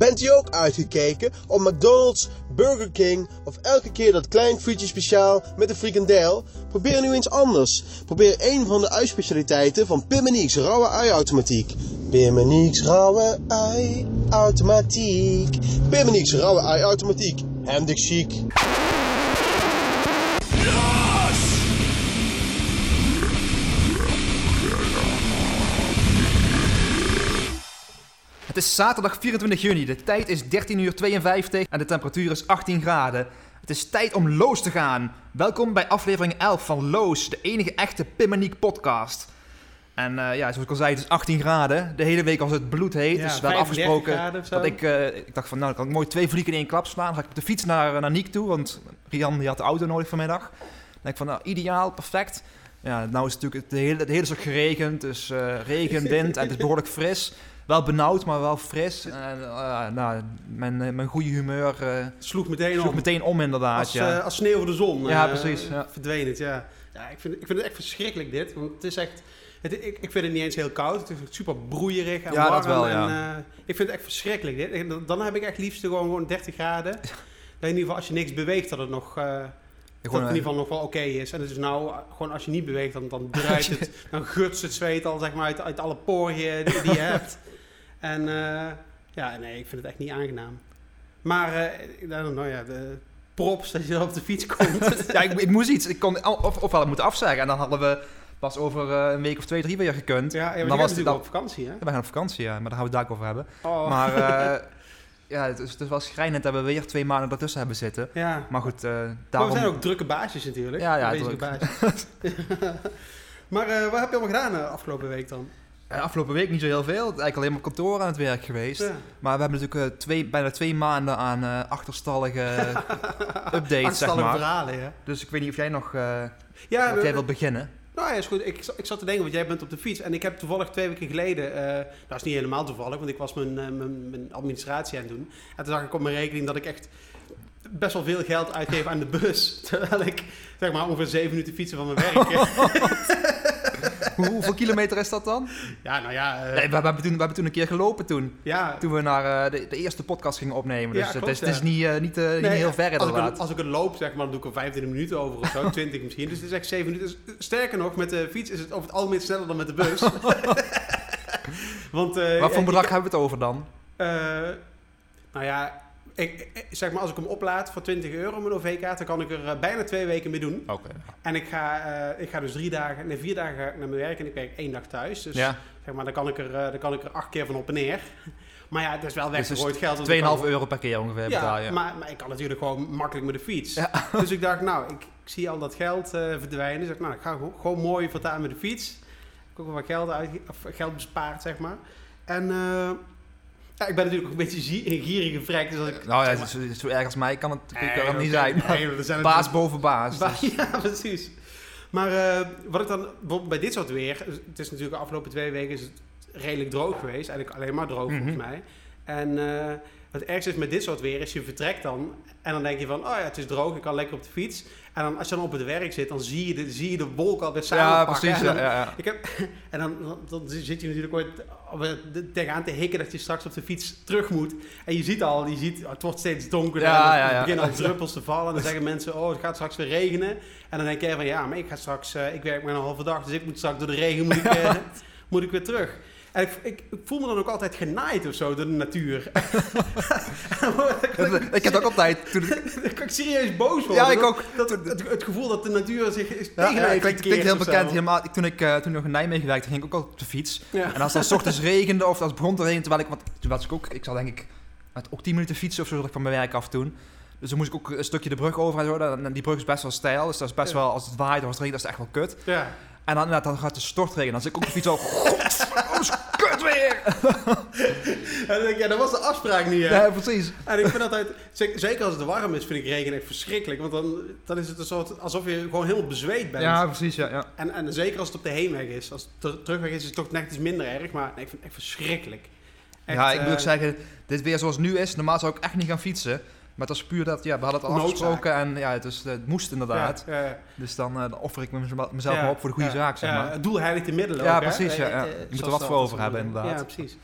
Bent u ook uitgekeken op McDonald's, Burger King of elke keer dat klein frietje speciaal met een frikandel? Probeer nu eens anders. Probeer een van de uitspecialiteiten van Pim rauwe Niek's rauwe Niek's rauwe ei-automatiek. Handig chic. Het is zaterdag 24 juni, de tijd is 13 uur 52 en de temperatuur is 18 graden. Het is tijd om Loos te gaan. Welkom bij aflevering 11 van Loos, de enige echte Pimmeniek podcast. En eh, ja, zoals ik al zei, het is 18 graden. De hele week was het bloedheet, Ja, dus we hadden 35 afgesproken dat ik, eh, ik dacht van nou, dan kan ik mooi twee vliegen in één klap slaan. Dan ga ik op de fiets naar, naar Niek toe, want Rian die had de auto nodig vanmiddag. Dan denk ik van nou, ideaal, perfect. Ja, nou is het natuurlijk de hele, de hele dag geregend, dus eh, regen, wind en het is behoorlijk fris. Wel benauwd, maar wel fris. En, eh, nou, mijn, eh, mijn goede humeur eh Sloeg meteen sloeg om. meteen om inderdaad. als, ja. eh, als sneeuw voor de zon. Ja, eh, precies, ja. Verdween het, ja. ja ik, vind, ik vind het echt verschrikkelijk dit. Want het is echt... Het, ik, ik vind het niet eens heel koud. Het is super broeierig en Ja, warm. dat wel, en, ja. eh, ik vind het echt verschrikkelijk dit. En dan- Dan heb ik echt liefst gewoon, gewoon 30 graden. Dat in ieder geval als je niks beweegt dat het nog... eh, dat Gewoon, het in eh, ieder geval nog wel oké is. En het is nou, eh, gewoon als je niet beweegt, dan, dan draait het, dan gutst het zweet al zeg maar uit, uit alle poriën die, die je hebt. En eh, ja, nee, ik vind het echt niet aangenaam. Maar, eh, nou, nou ja, de props dat je dan op de fiets komt. ja, ik, ik moest iets. Ik kon of, ofwel moeten afzeggen en dan hadden we pas over eh, een week of twee, drie weer gekund. ja, ja, dan was was het natuurlijk op vakantie, hè? Ja, we gaan op vakantie, ja, maar daar gaan we het daar ook over hebben. Oh. Maar ja, het is, het wel schrijnend dat we weer twee maanden ertussen hebben zitten. ja. Maar goed, Maar daarom... we zijn ook drukke baasjes natuurlijk. Ja, ja, druk. baasjes. maar eh, wat heb je allemaal gedaan de afgelopen week dan? Eh, afgelopen week niet zo heel veel. Eigenlijk alleen maar op kantoor aan het werk geweest. Ja. Maar we hebben natuurlijk eh, twee, bijna twee maanden aan eh, achterstallige updates, zeg Achterstallige maar. verhalen, ja. Dus ik weet niet of jij nog eh Ja, we- jij wilt beginnen. Nou ja, is goed. Ik, ik zat te denken, want jij bent op de fiets. En ik heb toevallig twee weken geleden, eh dat is niet helemaal toevallig, want ik was mijn, mijn, mijn administratie aan het doen. En toen zag ik op mijn rekening dat ik echt best wel veel geld uitgeef aan de bus. Terwijl ik, zeg maar, ongeveer zeven minuten fietsen van mijn werk. Hoe, hoeveel kilometer is dat dan? ja, nou ja. eh, Nee, we, we hebben toen, we hebben toen een keer gelopen toen. ja, Toen we naar eh, de, de eerste podcast gingen opnemen. Dus Ja, het, klopt, is, het is ja. niet, eh, niet, niet Nee, heel ver als ik, als ik er loop, zeg maar, dan doe ik er 25 minuten over of zo, 20 misschien. Dus het is echt 7 minuten. Dus, sterker nog, met de fiets is het over het algemeen sneller dan met de bus. Want, Wat voor bedrag hebben we het over dan? Eh, nou ja, ik, zeg maar als ik hem oplaad voor 20 euro mijn OV-kaart, dan kan ik er eh, bijna twee weken mee doen. Oké. En ik ga, eh, ik ga dus drie dagen, nee vier dagen ga ik naar mijn werk en ik werk één dag thuis. Dus Ja, zeg maar, dan kan, ik er, eh, dan kan ik er acht keer van op en neer. Maar ja, het is wel Dus weggegooid geld. want 2,5 ik kan- euro per keer ongeveer betaal Ja, maar, maar ik kan natuurlijk gewoon makkelijk met de fiets. Ja. Dus ik dacht, nou, ik, ik zie al dat geld verdwijnen. Dus ik dacht, nou, ik ga gewoon, gewoon mooi vertalen met de fiets. Ik heb ook wel wat geld, uit, of geld bespaard, zeg maar. En ja, ik ben natuurlijk ook een beetje gierige vrek. Dus als ik, nou ja, zeg maar- zo, zo erg als mij kan het, Nee, kan het niet zijn. Nee, er zijn baas boven baas. Ba- dus- Ja, precies. Maar eh, wat ik dan bij dit soort weer, het is natuurlijk de afgelopen twee weken is het redelijk droog geweest, eigenlijk alleen maar droog volgens Mhm. mij. En eh, het ergste is met dit soort weer is je vertrekt dan en dan denk je van, oh ja, het is droog, ik kan lekker op de fiets. En dan als je dan op het werk zit, dan zie je de, zie je de wolk alweer ja, samenpakken. precies. En Ja, dan- ja, ja. ik heb, en dan, dan, dan zit je natuurlijk ooit tegenaan te hikken dat je straks op de fiets terug moet. En je ziet al, je ziet, het wordt steeds donkerder. Ja, en ja, ja. beginnen al druppels te vallen. En dan zeggen mensen, oh, het gaat straks weer regenen. En dan denk jij van, ja, maar ik ga straks, eh, ik werk maar een halve dag, dus ik moet straks door de regen moet ik, moet ik weer terug. En ik, ik, ik voel me dan ook altijd genaaid of zo door de natuur. Ik heb ook altijd... Toen, Dan kan ik serieus boos worden. ja, ik ook. Dat, het, het gevoel dat de natuur zich is Ja, tegen ja, mij ik klinkt, heel bekend. Helemaal, ik- toen, ik, eh, toen ik nog in Nijmegen werkte, ging ik ook al op de fiets. Ja. En als het dan 's ochtends regende of als het begon te regenen, terwijl ik, want toen was ik ook, ik zal denk ik uit ook 10 minuten fietsen of zo, dat ik van mijn werk af toen. Dus dan moest ik ook een stukje de brug over en zo. En die brug is best wel steil, dus dat is best Ja. wel, als het waait of als het regent, dat is echt wel kut. Ja. En dan, inderdaad, dan gaat de stortregen. Dan zit ik ook op de fiets zo, is kut weer! En dan denk ik, ja, dat was de afspraak niet, hè? Ja, precies. En ik vind altijd, zek- zeker als het warm is, vind ik regen echt verschrikkelijk. Want dan, dan is het een soort, alsof je gewoon helemaal bezweet bent. Ja, precies, ja. ja. En, en zeker als het op de heenweg is. Als het ter- terugweg is, is het toch net iets minder erg. Maar nee, ik vind het echt verschrikkelijk. Echt, ja, ik moet eh, ook zeggen, dit weer zoals het nu is, normaal zou ik echt niet gaan fietsen. Maar het was puur dat, ja, we hadden het al Noodzaak. afgesproken en ja, het, is, het moest inderdaad. Ja, ja, Dus dan, eh, dan offer ik mezelf maar op voor de goede ja, zaak, zeg ja, maar. het doel heiligt de middelen Ja, ook, hè? precies, ja, Eh, ja. eh, Je moet er wat voor over hebben, inderdaad. Ja, precies.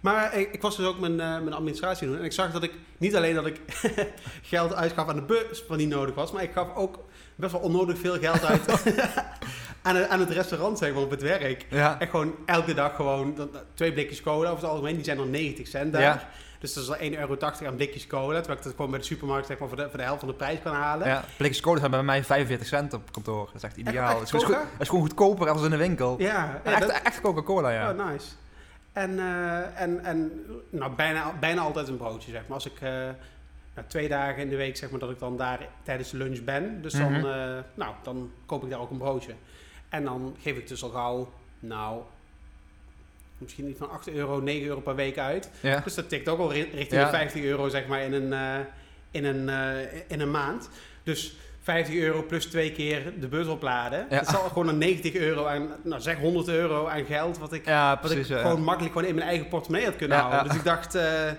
Maar ik, ik was dus ook mijn, eh, mijn administratie doen. En ik zag dat ik niet alleen dat ik geld uitgaf aan de bus wat niet nodig was, maar ik gaf ook best wel onnodig veel geld uit aan, het, aan het restaurant, zeg maar, op het werk. Ja. Echt gewoon elke dag gewoon dat- twee blikjes cola over het algemeen. Die zijn dan 90 cent daar. Dus dat is al 1,80 euro aan blikjes cola. Terwijl ik dat gewoon bij de supermarkt zeg maar, voor, de, voor de helft van de prijs kan halen. Ja, blikjes cola zijn bij mij 45 cent op kantoor. Dat is echt ideaal. echt Het is, gewoon goedkoper als in de winkel. Ja, ja, echt, dat- echt Coca-Cola, ja. Oh, nice. En, eh, en, en nou, bijna, bijna altijd een broodje, zeg maar. Als ik eh, nou, twee dagen in de week, zeg maar, dat ik dan daar tijdens de lunch ben. Dus dan, Mhm. eh, nou, dan koop ik daar ook een broodje. En dan geef ik dus al gauw, nou, misschien niet van 8 euro, 9 euro per week uit. ja. Dus dat tikt ook al ri- richting Ja. de 50 euro, zeg maar, in een, eh, in een, eh, in een maand. Dus 50 euro plus twee keer de bus opladen. Ja. Dat is al gewoon een 90 euro aan, nou zeg 100 euro aan geld, wat ik Ja, wat precies. ik gewoon makkelijk gewoon in mijn eigen portemonnee had kunnen houden. Dus ik dacht, hier,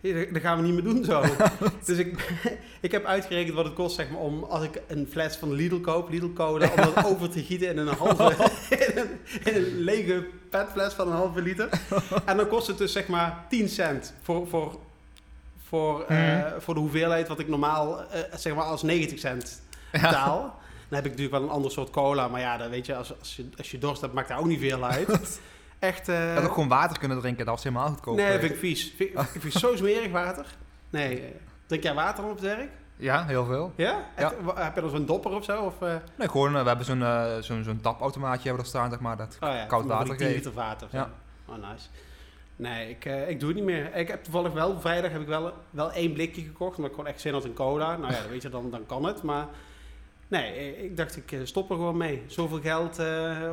dat gaan we niet meer doen zo. dus ik, ik heb uitgerekend wat het kost zeg maar, om als ik een fles van Lidl koop, Lidl cola, om dat over te gieten in een halve, in een, in een lege petfles van een halve liter. En dan kost het dus zeg maar 10 cent voor, voor, voor, eh, Mhm. voor de hoeveelheid wat ik normaal eh, zeg maar als 90 cent betaal. Dan heb ik natuurlijk wel een ander soort cola, maar ja, dan weet je, als, als, je, als je dorst hebt, maakt daar ook niet veel uit. Echt. Je had ook gewoon water kunnen drinken, dat was helemaal goedkoop. nee, vind ik vies. Vind, ik vind zo smerig water. Nee, eh, drink jij water op het werk? Ja, heel veel. Ja? Echt? Heb je dan zo'n dopper of zo? Of, eh, Nee, gewoon, we hebben zo'n eh, zo'n zo'n tapautomaatje hebben we er staan, zeg maar. Dat, oh ja, Koud water 10 geven. liter water. of zo. Ja. Oh, nice. Nee, ik, ik doe het niet meer. Ik heb toevallig wel, vrijdag heb ik wel, wel één blikje gekocht, omdat ik gewoon echt zin had in cola. Nou ja, dan weet je, dan, dan kan het. Maar nee, eh, ik dacht, ik eh, stop er gewoon mee. Zoveel geld eh,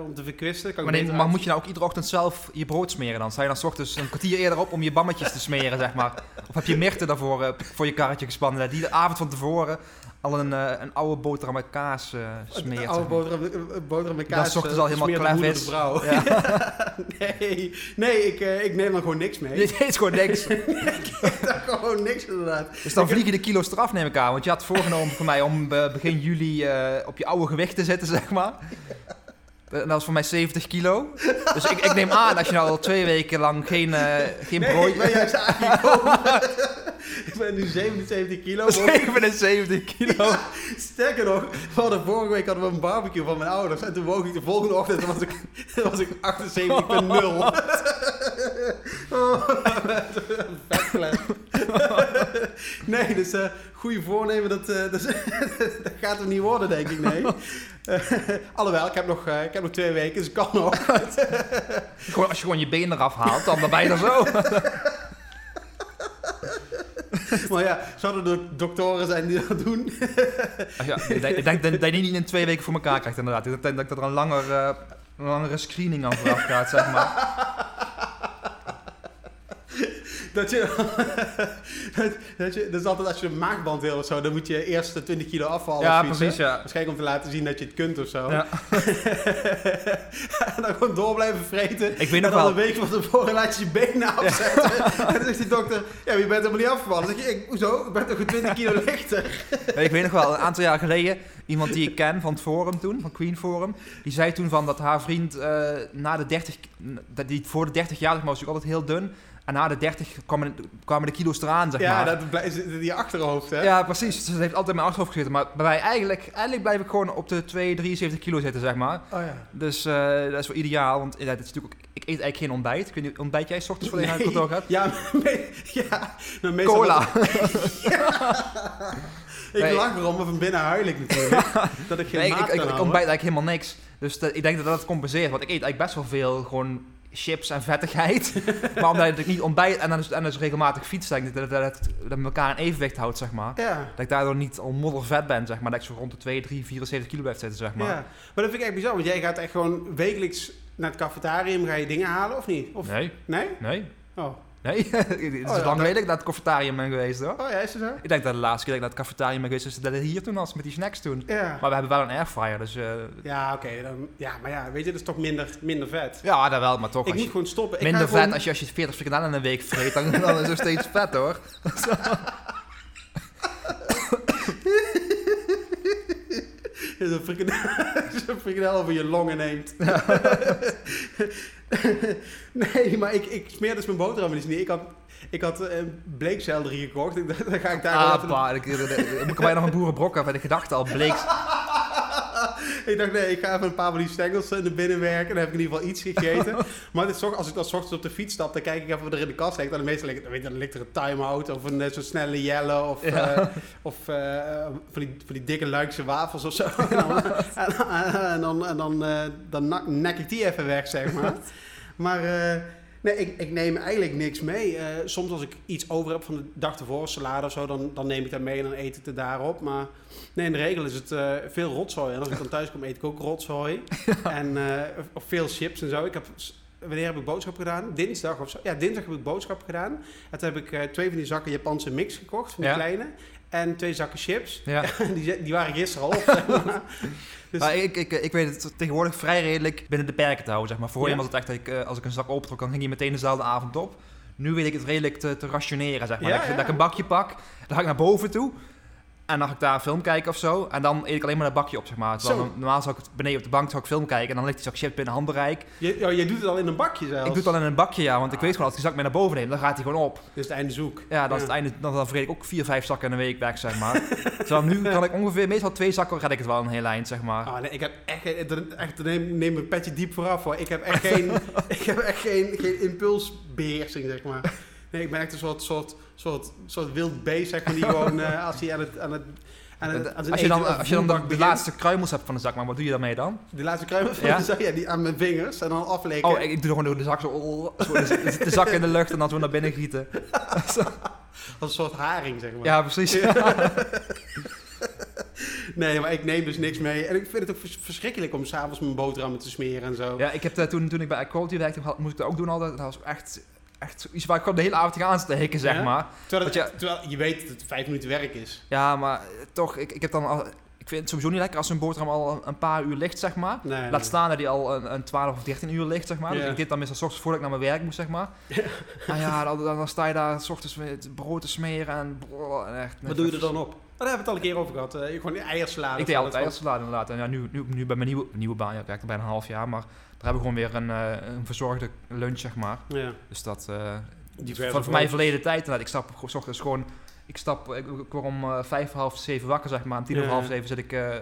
om te verkwisten. Kan ik Maar, nee, beter maar moet je nou ook iedere ochtend zelf je brood smeren dan? Sta je dan 's ochtends een kwartier eerder op om je bammetjes te smeren, zeg maar? Of heb je Mirte daarvoor voor je karretje gespannen, die de avond van tevoren al een, een oude boterham met kaas smeert? Een oude boterham, boterham met Dat kaas. is ochtends eh, al helemaal de is. Ja. nee, nee ik, ik neem er gewoon niks mee. Dit is gewoon niks. ik gewoon niks inderdaad. Dus dan vlieg je de kilo's eraf, neem ik aan. Want je had voorgenomen voor mij om eh, begin juli eh, op je oude gewicht te zitten, zeg maar. En dat was voor mij 70 kilo. Dus ik, ik neem aan, als je nou al twee weken lang geen, eh geen Nee, brood... ik ben juist aangekomen. ik ben nu 77 kilo. 77 kilo. Sterker nog, we vorige week hadden we een barbecue van mijn ouders. En toen woog ik de volgende ochtend, was ik, was ik 78,0. Oh, nee, dus eh goede voornemen, dat, eh, dat, dat gaat er niet worden, denk ik, nee. Eh, alhoewel, ik heb, nog, ik heb nog twee weken, dus kan nog. Gewoon, als je gewoon je benen eraf haalt, dan ben je er zo. Maar ja, zouden er doktoren zijn die dat doen? Ja, ik denk, ik denk dat je niet in twee weken voor elkaar krijgt, inderdaad. Ik denk dat er een, langer, een langere screening aan vooraf gaat, zeg maar. Dat je, dat, dat je, dat is altijd als je een maagband wil of zo, dan moet je eerst de 20 kilo afvallen. Ja, of iets, precies, ja. Waarschijnlijk om te laten zien dat je het kunt of zo. Ja. en dan gewoon door blijven vreten. Ik weet en nog dan wel... een week van tevoren laat je je benen afzetten. en dan zegt die dokter, ja, je bent helemaal niet afgevallen. Dan zeg je, ik, hoezo? Ik ben toch een 20 kilo lichter? Ik weet nog wel, een aantal jaar geleden, iemand die ik ken van het forum toen, van Queen Forum, die zei toen van dat haar vriend eh, na de 30, dat die voor de 30 jaar, was natuurlijk altijd heel dun. En na de 30 kwamen, kwamen de kilo's eraan, zeg ja, maar. dat blij- zit in je achterhoofd, hè? Ja, precies. Dus dat heeft altijd in mijn achterhoofd gezeten. Maar bij mij eigenlijk, eigenlijk blijf ik gewoon op de 2, 73 kilo zitten, zeg maar. Oh ja. Dus eh, dat is wel ideaal, want ja, het is natuurlijk ook, ik eet eigenlijk geen ontbijt. Ik weet niet, ontbijt jij 's ochtends voor je naar het kantoor gaat? Ja, me- ja nou, meestal Cola. Ik Nee. lach erom, maar van binnen huil ik natuurlijk. dat ik geen Nee, maat ik, ik, ontbijt eigenlijk helemaal niks. Dus dat- ik denk dat dat compenseert. Want ik eet eigenlijk best wel veel gewoon chips en vettigheid. maar omdat ik niet ontbijt en dan is, en dus regelmatig fiets, dat dat, dat, dat elkaar in evenwicht houdt, zeg maar. Ja. Dat ik daardoor niet al moddervet ben, zeg maar. Dat ik zo rond de 2, 3, 74 kilo blijf zitten, zeg maar. Ja, maar dat vind ik echt bizar, want jij gaat echt gewoon wekelijks naar het cafetarium, ga je dingen halen of niet? Of, Nee, nee? nee, Oh. Nee. het is ja, lang geleden dat ik naar het cafetarium ben geweest, hoor. oh ja, is het zo? Ik denk dat de laatste keer dat ik naar het cafetarium ben geweest, is dat het hier toen was, met die snacks toen. Ja. Maar we hebben wel een airfryer, dus... eh, Ja, oké. dan ja, maar ja, weet je, dat is toch minder, minder vet. ja, dat wel, maar toch. ik moet je, gewoon stoppen. Ik minder vet gewoon- als je, als je 40 frikandellen in een week vreet, dan, dan is het steeds vet, hoor. Zo'n frikandel, zo'n frikandel over je longen neemt. nee, maar ik, ik smeer dus mijn boterham dus niet. Ik had, ik had eh, een bleekselderie gekocht. Ik dacht, dan ga ik daar Ah, even- pa, ik, ik, ik nog een boerenbrok af. En de gedachte al bleek. ik dacht, nee, ik ga even een paar van die stengels eh, naar binnen werken. Dan heb ik in ieder geval iets gegeten. maar dit, als ik dan ochtends op de fiets stap, dan kijk ik even wat er in de kast ligt. En dan meestal ligt, weet je, dan ligt er een time-out of een eh, zo'n snelle jelle of, Ja. eh, of van, die, van die dikke Luikse wafels of zo. en dan, en, en dan, en dan, dan nek ik die even weg, zeg maar. maar nee, ik, ik neem eigenlijk niks mee. Eh, soms als ik iets over heb van de dag ervoor, salade of zo, dan, dan neem ik dat mee en dan eet ik het daarop. Maar nee, in de regel is het eh, veel rotzooi. En als ik dan thuis kom, eet ik ook rotzooi. en eh, of, veel chips en zo. Ik heb, wanneer heb ik boodschap gedaan? Dinsdag of zo. Ja, dinsdag heb ik boodschap gedaan. En toen heb ik twee van die zakken Japanse mix gekocht, van die Ja. kleine. En twee zakken chips. Ja. die, die waren gisteren al op. zeg maar. Dus- Maar ik, ik, ik weet het tegenwoordig vrij redelijk binnen de perken te houden. Zeg maar. Voorheen Ja. was het echt dat ik, eh, als ik een zak optrok, dan ging die meteen dezelfde avond op. Nu weet ik het redelijk te, te rationeren. Zeg maar. Ja, dat, ik, dat ik een bakje pak, dan ga ik naar boven toe. En dan ga ik daar een film kijken of zo. En dan eet ik alleen maar dat bakje op, zeg maar. Terwijl normaal zou ik beneden op de bank zou ik film kijken. En dan ligt die zak chips binnen handbereik. Je, oh, je doet het al in een bakje zelfs. Ik doe het dan in een bakje, ja. Want ik weet gewoon, als ik die zak mee naar boven neem, dan gaat hij gewoon op. Dit is het einde zoek. Ja, dan is het einde, dan, dan vergeet ik ook vier, vijf zakken in een week weg, zeg maar. Terwijl nu kan ik ongeveer, meestal twee zakken red ik het wel een heel eind, zeg maar. Ah, nee, ik heb echt, geen- echt neem, neem mijn petje diep vooraf hoor. Ik heb echt geen, ik heb echt geen, geen impulsbeheersing, zeg maar. Nee, ik ben echt een soort, soort, soort, soort wild beest, zeg maar, die gewoon eh, als hij aan het, aan het, aan het, aan Als je dan, als je dan de, begint, laatste kruimels hebt van de zak, maar wat doe je daarmee dan? de laatste kruimel van Ja? de zak, ja, die aan mijn vingers en dan afleken. Oh, ik, doe gewoon de zak zo, zo de, de zak in de lucht en dan zo naar binnen gieten. Als een soort haring, zeg maar. Ja, precies. Nee, maar ik neem dus niks mee. En ik vind het ook vers- verschrikkelijk om s'avonds mijn boterhammen te smeren en zo. Ja, ik heb dat toen, toen ik bij Quality werkte, moest ik dat ook doen altijd. Dat was echt, echt iets waar ik gewoon de hele avond tegenaan steken, zeg Ja? maar. Terwijl, het- ja- terwijl je weet dat het vijf minuten werk is. Ja, maar eh, toch, ik, ik heb dan al... Ik vind het sowieso niet lekker als een boterham al een, paar uur ligt, zeg maar. Nee, nee. Laat staan dat die al een, een 12 of 13 uur ligt, zeg maar. Dus ik deed dan meestal 's ochtends voordat ik naar mijn werk moest, zeg maar. Nou ja, dan, dan, dan sta je daar 's ochtends met brood te smeren en... brrr, en echt, Wat doe je er dan op? Daar hebben we het al een keer over gehad. Eh, je gewoon eiersalade. Ik deed of altijd eiersalade inderdaad. En ja, nu, nu, nu bij mijn nieuwe, nieuwe baan, ja, ik werkte bijna een half jaar, maar daar hebben we gewoon weer een, eh, een verzorgde lunch, zeg maar. Ja. Dus dat... eh, Diverse van voor mij brood. verleden tijd inderdaad. Ik stap 's ochtends gewoon... Ik stap, ik, ik word om eh, vijf, half zeven wakker, zeg maar. Om tien over half zeven zit ik eh,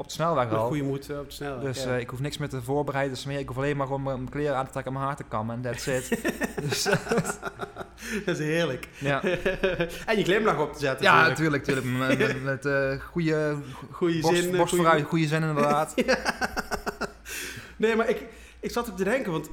op de snelweg al. goede moed eh, op de snelweg. Dus ja. eh, ik hoef niks meer te voorbereiden, smeren. Ik hoef alleen maar gewoon mijn mijn kleren aan te trekken en mijn haar te kammen. En that's it. dus, eh, dat is heerlijk. ja, en je glimlach op te zetten. ja natuurlijk. natuurlijk. Met, met, met eh, goede Goede borst, zin. eh, borst vooruit, goede zin inderdaad. Nee, maar ik, ik zat op te denken, want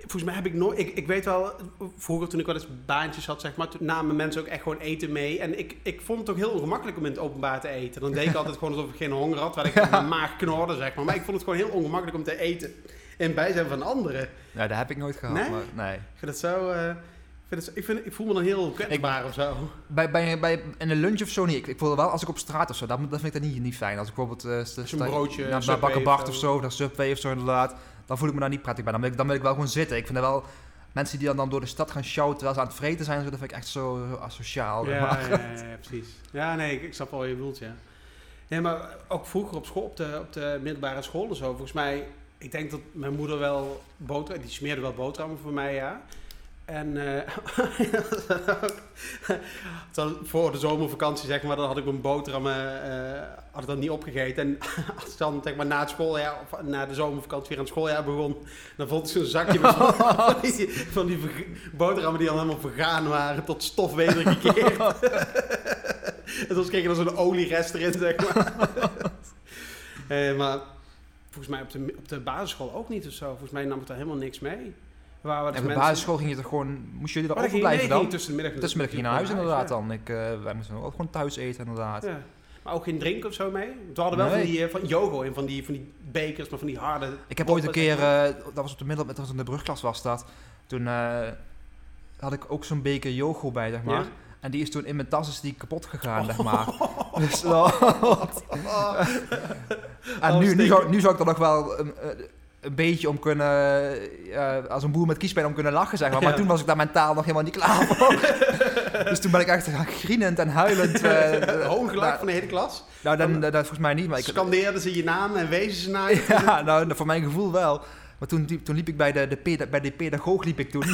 volgens mij heb ik nooit... Ik, ik weet wel, vroeger toen ik wel eens baantjes had, zeg maar, toen namen mensen ook echt gewoon eten mee. En ik, ik vond het ook heel ongemakkelijk om in het openbaar te eten. Dan deed ik altijd gewoon alsof ik geen honger had, waar ik mijn maag knorde, zeg maar. Maar ik vond het gewoon heel ongemakkelijk om te eten in bijzijn van anderen. Ja, dat heb ik nooit gehad. Nee? Maar, nee. Ik vind het zo... eh, ik, vind het, ik, vind, ik voel me dan heel kwetsbaar of zo. Bij, bij, bij, in de lunch of zo niet. Ik, ik voelde wel, als ik op straat of zo, dat, dat vind ik dat niet, niet fijn. Als ik bijvoorbeeld uh, Als je een broodje, naar, Bakker of zo. of zo, naar Subway of zo inderdaad, dan voel ik me daar niet prettig bij. Dan wil ik, dan wil ik wel gewoon zitten. Ik vind dat wel, mensen die dan, dan door de stad gaan shouten terwijl ze aan het vreten zijn, zo, dat vind ik echt zo asociaal. Ja, maar. ja, ja, ja, precies. Ja, nee, ik, ik snap wel je bedoelt, ja. Nee, maar ook vroeger op school, op de, op de middelbare school en zo, volgens mij, ik denk dat mijn moeder wel boter, die smeerde wel boterhammen voor mij, ja. En eh, voor de zomervakantie, zeg maar, dan had ik mijn boterhammen eh, had ik dan niet opgegeten. En als ik dan zeg maar, na het schooljaar, of na de zomervakantie weer aan het schooljaar begon, dan vond ik zo'n zakje van, die, van die boterhammen die al helemaal vergaan waren, tot stof wedergekeerd. en soms kreeg je dan zo'n olierest erin, zeg maar. Eh, maar volgens mij op de, op de basisschool ook niet of zo. Volgens mij nam ik daar helemaal niks mee. En op de mensen- basisschool ging je toch gewoon, moest jullie Oh, daar overblijven nee, dan? tussen de middag. Tussenmiddag ging je naar huis ja. inderdaad dan. Ik, eh, wij moesten ook gewoon thuis eten inderdaad. Ja. Maar ook geen drinken of zo mee? We hadden wel Nee. van die eh, van yogo en van die, van die bekers, maar van die harde... Ik heb ooit een keer, maar. eh, dat was op de middel, dat was in de brugklas was dat. Toen had ik ook zo'n beker yoghurt bij, zeg maar. Ja? En die is toen in mijn tas is die kapot gegaan, zeg maar. Oh. Dus, oh. en nu, nu, zou, nu zou ik er nog wel een- beetje om kunnen, eh, als een boer met kiespijn om kunnen lachen, zeg maar. Maar Ja. toen was ik daar mentaal nog helemaal niet klaar voor. dus toen ben ik echt grienend en huilend. eh, Hoongelak nou, van de hele klas. nou, dan, dat, dat volgens mij niet, maar ik... Scandeerden ze je naam en wezen ze naar je. Ja, nou, voor mijn gevoel wel. Maar toen, liep- toen liep ik bij de, de, bij de pedagoog liep ik toen.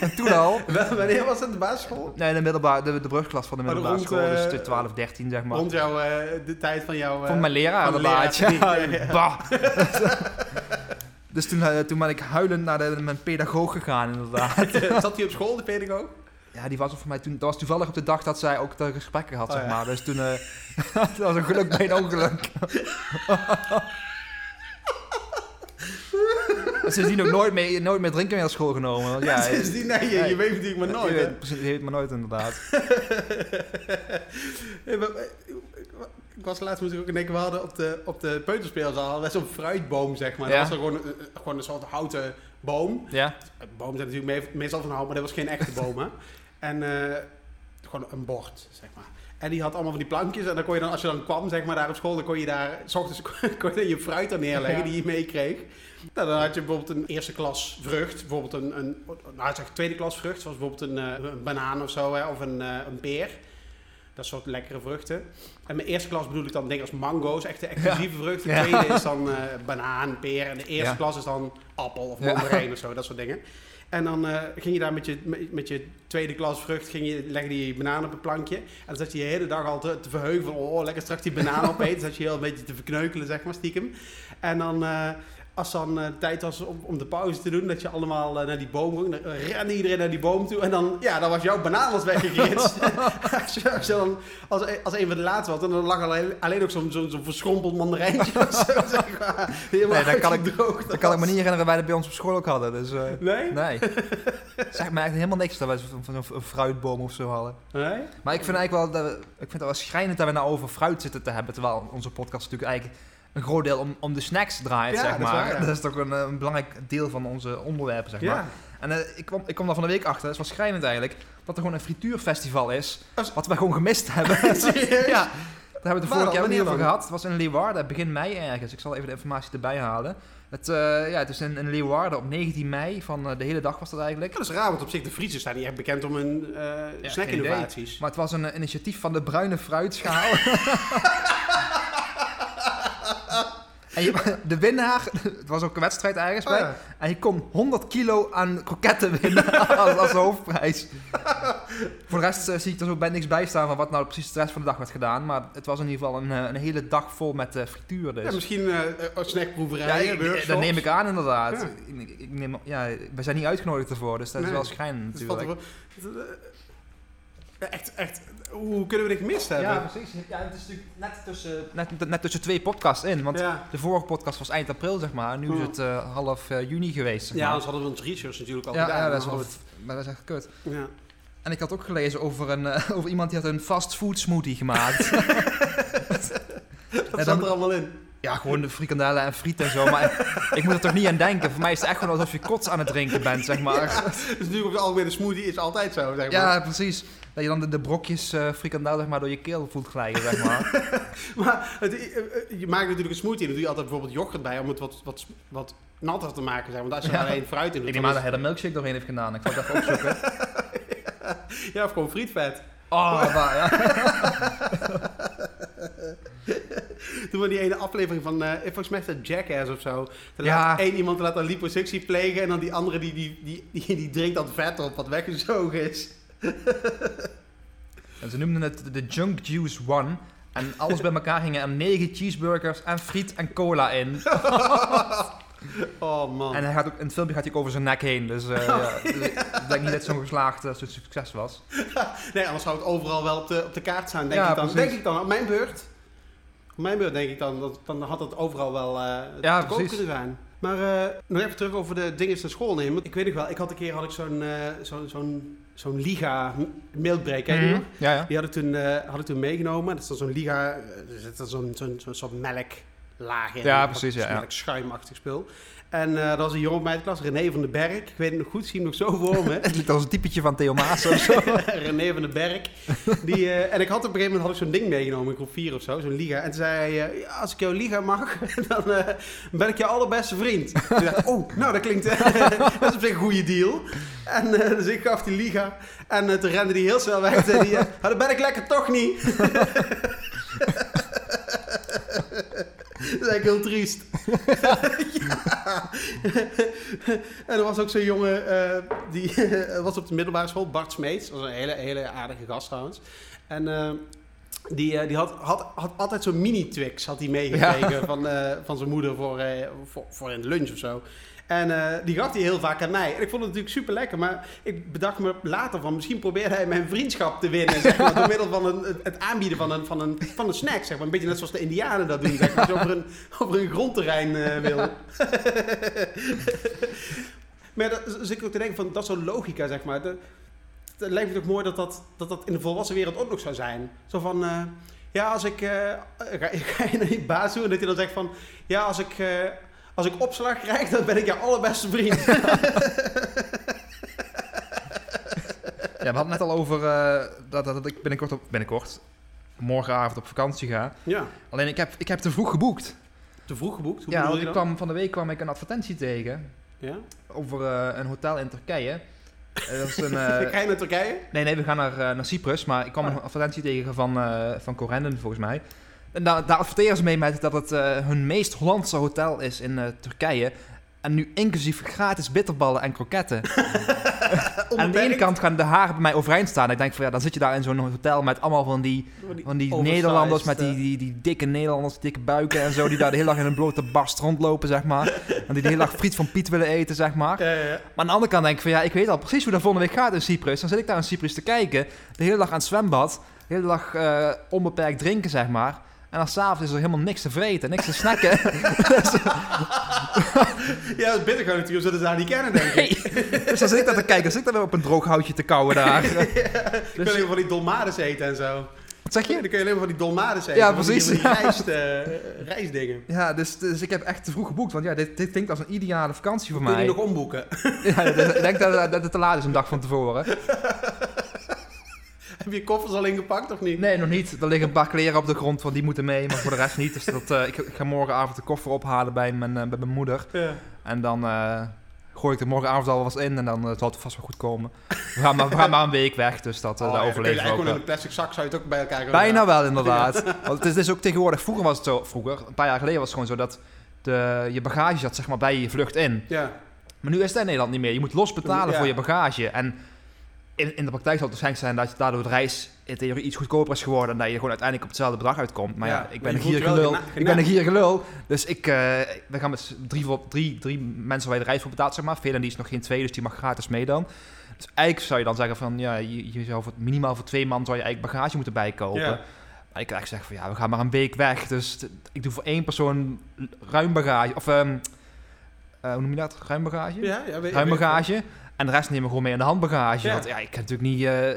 en toen al. Wanneer was het de basisschool? Nee, de, middelbaar, de, de brugklas van de Maar middelbare school. Dus eh, de 12, 13 zeg maar. Rond jouw, eh, de tijd van jouw... eh, Van mijn leraar van de ja. bah. Dus toen, eh, toen ben ik huilend naar de, mijn pedagoog gegaan inderdaad. Zat hij op school, de pedagoog? Ja, die was voor mij toen. Dat was toevallig op de dag dat zij ook de gesprekken had, Oh, zeg ja. maar. Dus toen. eh, dat was een geluk bij een ongeluk. En Sindsdien ook nooit meer, nooit meer drinken meer naar school genomen. Ja, Sindsdien, nee, je, nee. je weet natuurlijk maar nooit. Je weet, je weet maar nooit inderdaad. Eh, eh, Ik was laatst misschien ook in denken, we hadden op de, op de peuterspeelzaal we zo'n fruitboom, zeg maar. Ja. Dat was gewoon, een- een- gewoon een soort houten boom. Ja, Bomen zijn natuurlijk me- meestal van hout, maar dat was geen echte boom, hè. En eh, gewoon een bord, zeg maar. En die had allemaal van die plankjes. En dan kon je dan, als je dan kwam, zeg maar, daar op school, dan kon je daar, s ochtends kon je je fruit er neerleggen Ja. die je meekreeg. Nou, dan had je bijvoorbeeld een eerste klas vrucht. Bijvoorbeeld een, een nou, zeg tweede klas vrucht, zoals bijvoorbeeld een, eh, een banaan of zo, hè, of een, eh, een peer. Dat soort lekkere vruchten. En mijn eerste klas bedoel ik dan dingen als mango's, echte exclusieve vruchten. De Ja. tweede is dan eh, banaan, peer. En de eerste Ja. klas is dan appel of mandarijn of zo, dat soort dingen. En dan eh, ging je daar met je, met, met je tweede klas vrucht, ging je, legde je je banaan op een plankje. En dan zat je de hele dag al te, te verheugen van, oh, lekker straks die banaan opeten. Dan zat je heel een beetje te verkneukelen, zeg maar, stiekem. En dan, eh, als dan eh, tijd was om, om de pauze te doen, dat je allemaal eh, naar die boom ging, dan rende iedereen naar die boom toe. En dan, ja, dan was jouw banaan als, je, als, dan, als, als een van de laatste was, dan lag alleen, alleen ook zo'n zo'n zo'n verschrompeld mandarijntje of zo, zeg maar. Helemaal Nee, dat kan ik- uitgedroogd dat kan ik me niet herinneren dat wij dat bij ons op school ook hadden. Dus, eh, Nee? nee. Zeg maar helemaal niks dat wij zo'n fruitboom of zo hadden. Nee? Maar ik vind eigenlijk wel, dat ik vind het wel schrijnend dat we nou over fruit zitten te hebben. Terwijl onze podcast natuurlijk eigenlijk een groot deel om, om de snacks draait, Ja, zeg dat is maar. waar, ja. Dat is toch een, eh, een belangrijk deel van onze onderwerpen, zeg maar. Ja. En eh, ik, kwam, ik kwam daar van de week achter, dat is wel schrijnend eigenlijk, dat er gewoon een frituurfestival is. Als- Wat we gewoon gemist hebben. Ja. Daar hebben we het de vorige keer niet over gehad. Het was in Leeuwarden, begin mei ergens. Ik zal even de informatie erbij halen. Het, eh, ja, het is in, in Leeuwarden op 19 mei, van de hele dag was dat eigenlijk. Dat is raar, want op zich de Friese staan niet echt bekend om hun geen snackinnovaties. Maar het was een initiatief van de Bruine Fruitschaal. en je, de winnaar, het was ook een wedstrijd ergens Oh, bij. ja. En je kon 100 kilo aan kroketten winnen als, als hoofdprijs. Voor de rest eh, zie ik er zo bij niks bij staan van wat nou precies de rest van de dag werd gedaan. Maar het was in ieder geval een, eh, een hele dag vol met eh, frituur. Dus. Ja, misschien eh, snackproeverijen, Ja, ik- dat neem ik aan inderdaad. Ja. Ik, ik neem, ja, we zijn niet uitgenodigd ervoor, dus dat is wel valt natuurlijk. Ja, Echt, echt. Hoe kunnen we dit gemist hebben? Ja, precies. Ja, het is natuurlijk net tussen, net, net tussen twee podcasts in. Want ja. de vorige podcast was eind april, zeg maar. Nu is Ja. het eh, half eh, juni geweest, zeg ja, maar. anders hadden we ons research natuurlijk al ja, gedaan. ja, dat is wel... Maar dat is echt kut. ja. En ik had ook gelezen over, een, eh, over iemand die had een fast food smoothie gemaakt. Ja, zat dan- er allemaal in? ja, gewoon de frikandellen en friet en zo. Maar ik moet er toch niet aan denken. Voor mij is het echt gewoon alsof je kots aan het drinken bent, zeg maar. Dat is natuurlijk op de algemene smoothie is altijd zo, zeg maar. Ja, precies. Dat je dan de, de brokjes eh frikandel zeg maar, door je keel voelt glijden, zeg maar. Maar het, eh, eh, je maakt natuurlijk een smoothie en dan doe je altijd bijvoorbeeld yoghurt bij om het wat, wat, wat natter te maken. Zeg. maar. Want als je Ja. er alleen fruit in doet, ik aan is- dat hij er milkshake doorheen heeft gedaan. Ik zal het even opzoeken. Ja, of gewoon frietvet. Oh, waar, ja. Toen we die ene aflevering van, eh volgens mij is dat Jackass of zo. Ja. laat één iemand laat een liposuctie plegen en dan die andere die, die, die, die, die drinkt dat vet op wat weggezogen is. En ze noemden het de Junk Juice One. En alles bij elkaar gingen er negen cheeseburgers en friet en cola in. Oh man. En hij gaat ook, in het filmpje gaat hij ook over zijn nek heen. Dus, eh, ja, dus ik denk niet dat zo'n geslaagd eh, zo'n succes was. Nee, anders zou het overal wel op de, op de kaart staan, denk, Ja, ik dan. precies. denk ik dan. Op mijn beurt. Op mijn beurt denk ik dan. Dat, dan had het overal wel Ja, te koop kunnen zijn. Maar nog even terug over de dingen naar school nemen. Ik weet nog wel, ik had een keer had ik zo'n zo'n zo'n zo'n Liga milkbreak, je die nog? Ja, ja. Die had ik toen, eh, had ik toen meegenomen. Dat is dan zo'n Liga, eh, er zit dan zo'n zo'n zo'n soort melklaag in. Ja, precies, ja, ja. Melk schuimachtig spul. En eh dat was een jongen bij de klas, René van den Berg. Ik weet het nog goed, zie hem nog zo voor me. Het lijkt als een typetje van Theo Maas of zo. René van den Berg. Die, eh, en ik had op een gegeven moment had ik zo'n ding meegenomen, in groep 4 of zo, zo'n liga. En toen zei hij, eh, als ik jouw liga mag, dan ben ik je allerbeste vriend. Toen dacht ik, oh, nou dat klinkt, dat is op zich een goede deal. En dus ik gaf die liga. En toen rende die heel snel weg. En zei eh, "Ah, dat ben ik lekker toch niet. Dat is eigenlijk heel triest. ja. en er was ook zo'n jongen, eh, die was op de middelbare school, Bart Smeets. Dat was een hele, hele aardige gast trouwens. En eh, die, eh, die had, had, had altijd zo'n mini-Twix had hij meegekregen van, van zijn moeder voor, voor, voor in de lunch of zo. En eh, die gaf hij heel vaak aan mij. En ik vond het natuurlijk super lekker. Maar ik bedacht me later van misschien probeerde hij mijn vriendschap te winnen. Door middel van het aanbieden van een, van, een, van een snack. Zeg maar. Een beetje net zoals de Indianen dat doen. Als je over een, over een grondterrein eh, wil. maar dat, dus ik ook te denken van dat is logica, zeg maar. Het lijkt me toch mooi dat dat, dat dat in de volwassen wereld ook nog zou zijn. Zo van, eh, ja, als ik, ga, ga je naar die baas toe en dat hij dan zegt van, ja, als ik, als ik opslag krijg, dan ben ik jouw allerbeste vriend. Ja, we hadden net al over eh, dat, dat, dat ik binnenkort, op, binnenkort, morgenavond op vakantie ga. ja, Alleen ik heb, ik heb te vroeg geboekt. te vroeg geboekt. Hoe ja, bedoel want je ik kwam, van de week kwam ik een advertentie tegen Ja? over eh, een hotel in Turkije. Eh, dat is een, Ga je naar Turkije? nee, nee, we gaan naar, naar Cyprus, maar ik kwam Ah. een advertentie tegen van, van Corendon volgens mij. En daar, daar adverteren ze mee met dat het eh, hun meest Hollandse hotel is in eh, Turkije. En nu inclusief gratis bitterballen en kroketten. Aan de ene kant gaan de haren bij mij overeind staan. Ik denk van ja, dan zit je daar in zo'n hotel met allemaal van die, van die Nederlanders met die, eh, die, die dikke Nederlanders, dikke buiken en zo. Die daar de hele dag in een blote barst rondlopen, zeg maar. En die de hele dag friet van Piet willen eten, zeg maar. Ja, ja, ja. Maar aan de andere kant denk ik van ja, ik weet al precies hoe dat volgende week gaat in Cyprus. Dan zit ik daar in Cyprus te kijken, de hele dag aan het zwembad, de hele dag onbeperkt drinken, zeg maar. En dan s'avonds is er helemaal niks te vreten, niks te snacken. Ja, dat is bitter gewoon natuurlijk, zodat ze daar niet kennen, denk ik. Nee. Dus dan zit ik daar te kijken, dan zit ik daar weer op een droog houtje te kauwen daar. Dan kun Dus- alleen van die dolmades eten en zo. Wat zeg Dan je? kun je alleen maar van die dolmades eten. Ja, die- precies. Die rijstdingen. Ja, dus, dus ik heb echt te vroeg geboekt, want ja, dit, dit klinkt als een ideale vakantie voor Kun je mij. nog omboeken? Ja, ik denk dat, dat het te laat is een dag van tevoren. Heb je koffers al ingepakt of niet? Nee, nog niet. Er liggen een paar kleren op de grond, van die moeten mee, maar voor de rest niet. Dus dat, eh, ik, ik ga morgenavond de koffer ophalen bij mijn, eh, bij mijn moeder. Ja. En dan eh, gooi ik er morgenavond al wat in en dan zal het vast wel goed komen. We gaan maar, we gaan maar een week weg, dus dat, Oh, daar ja, overleven we ook gewoon in een plastic zak zou je het ook bij elkaar Bijna wel, inderdaad. Want het is dus ook tegenwoordig, vroeger was het zo, vroeger, een paar jaar geleden was het gewoon zo dat de, je bagage zat zeg maar bij je vlucht in. Ja. Maar nu is het in Nederland niet meer. Je moet los betalen Ja. voor je bagage. En in, in de praktijk zal het waarschijnlijk zijn dat daardoor de reis in theorie iets goedkoper is geworden. En dat je gewoon uiteindelijk op hetzelfde bedrag uitkomt. Maar ja, Ja, ik ben je een je gierige lul. Ik ben een gierige lul. Dus ik, eh, we gaan met drie, voor- drie, drie mensen waar je de reis voor betaalt, zeg maar. Velen die is nog geen twee, dus die mag gratis mee dan. Dus eigenlijk zou je dan zeggen van, ja, je, je zou voor, minimaal voor twee man zou je eigenlijk bagage moeten bijkopen. Ja. Maar ik eigenlijk zeg van, ja, we gaan maar een week weg. Dus ik doe voor één persoon ruim bagage. Of, ehm, eh, hoe noem je dat? Ruim bagage? Ja, ja, weet, ruim weet- bagage. En de rest nemen we gewoon mee in de handbagage. Ja. Want ja, ik kan natuurlijk niet... eh,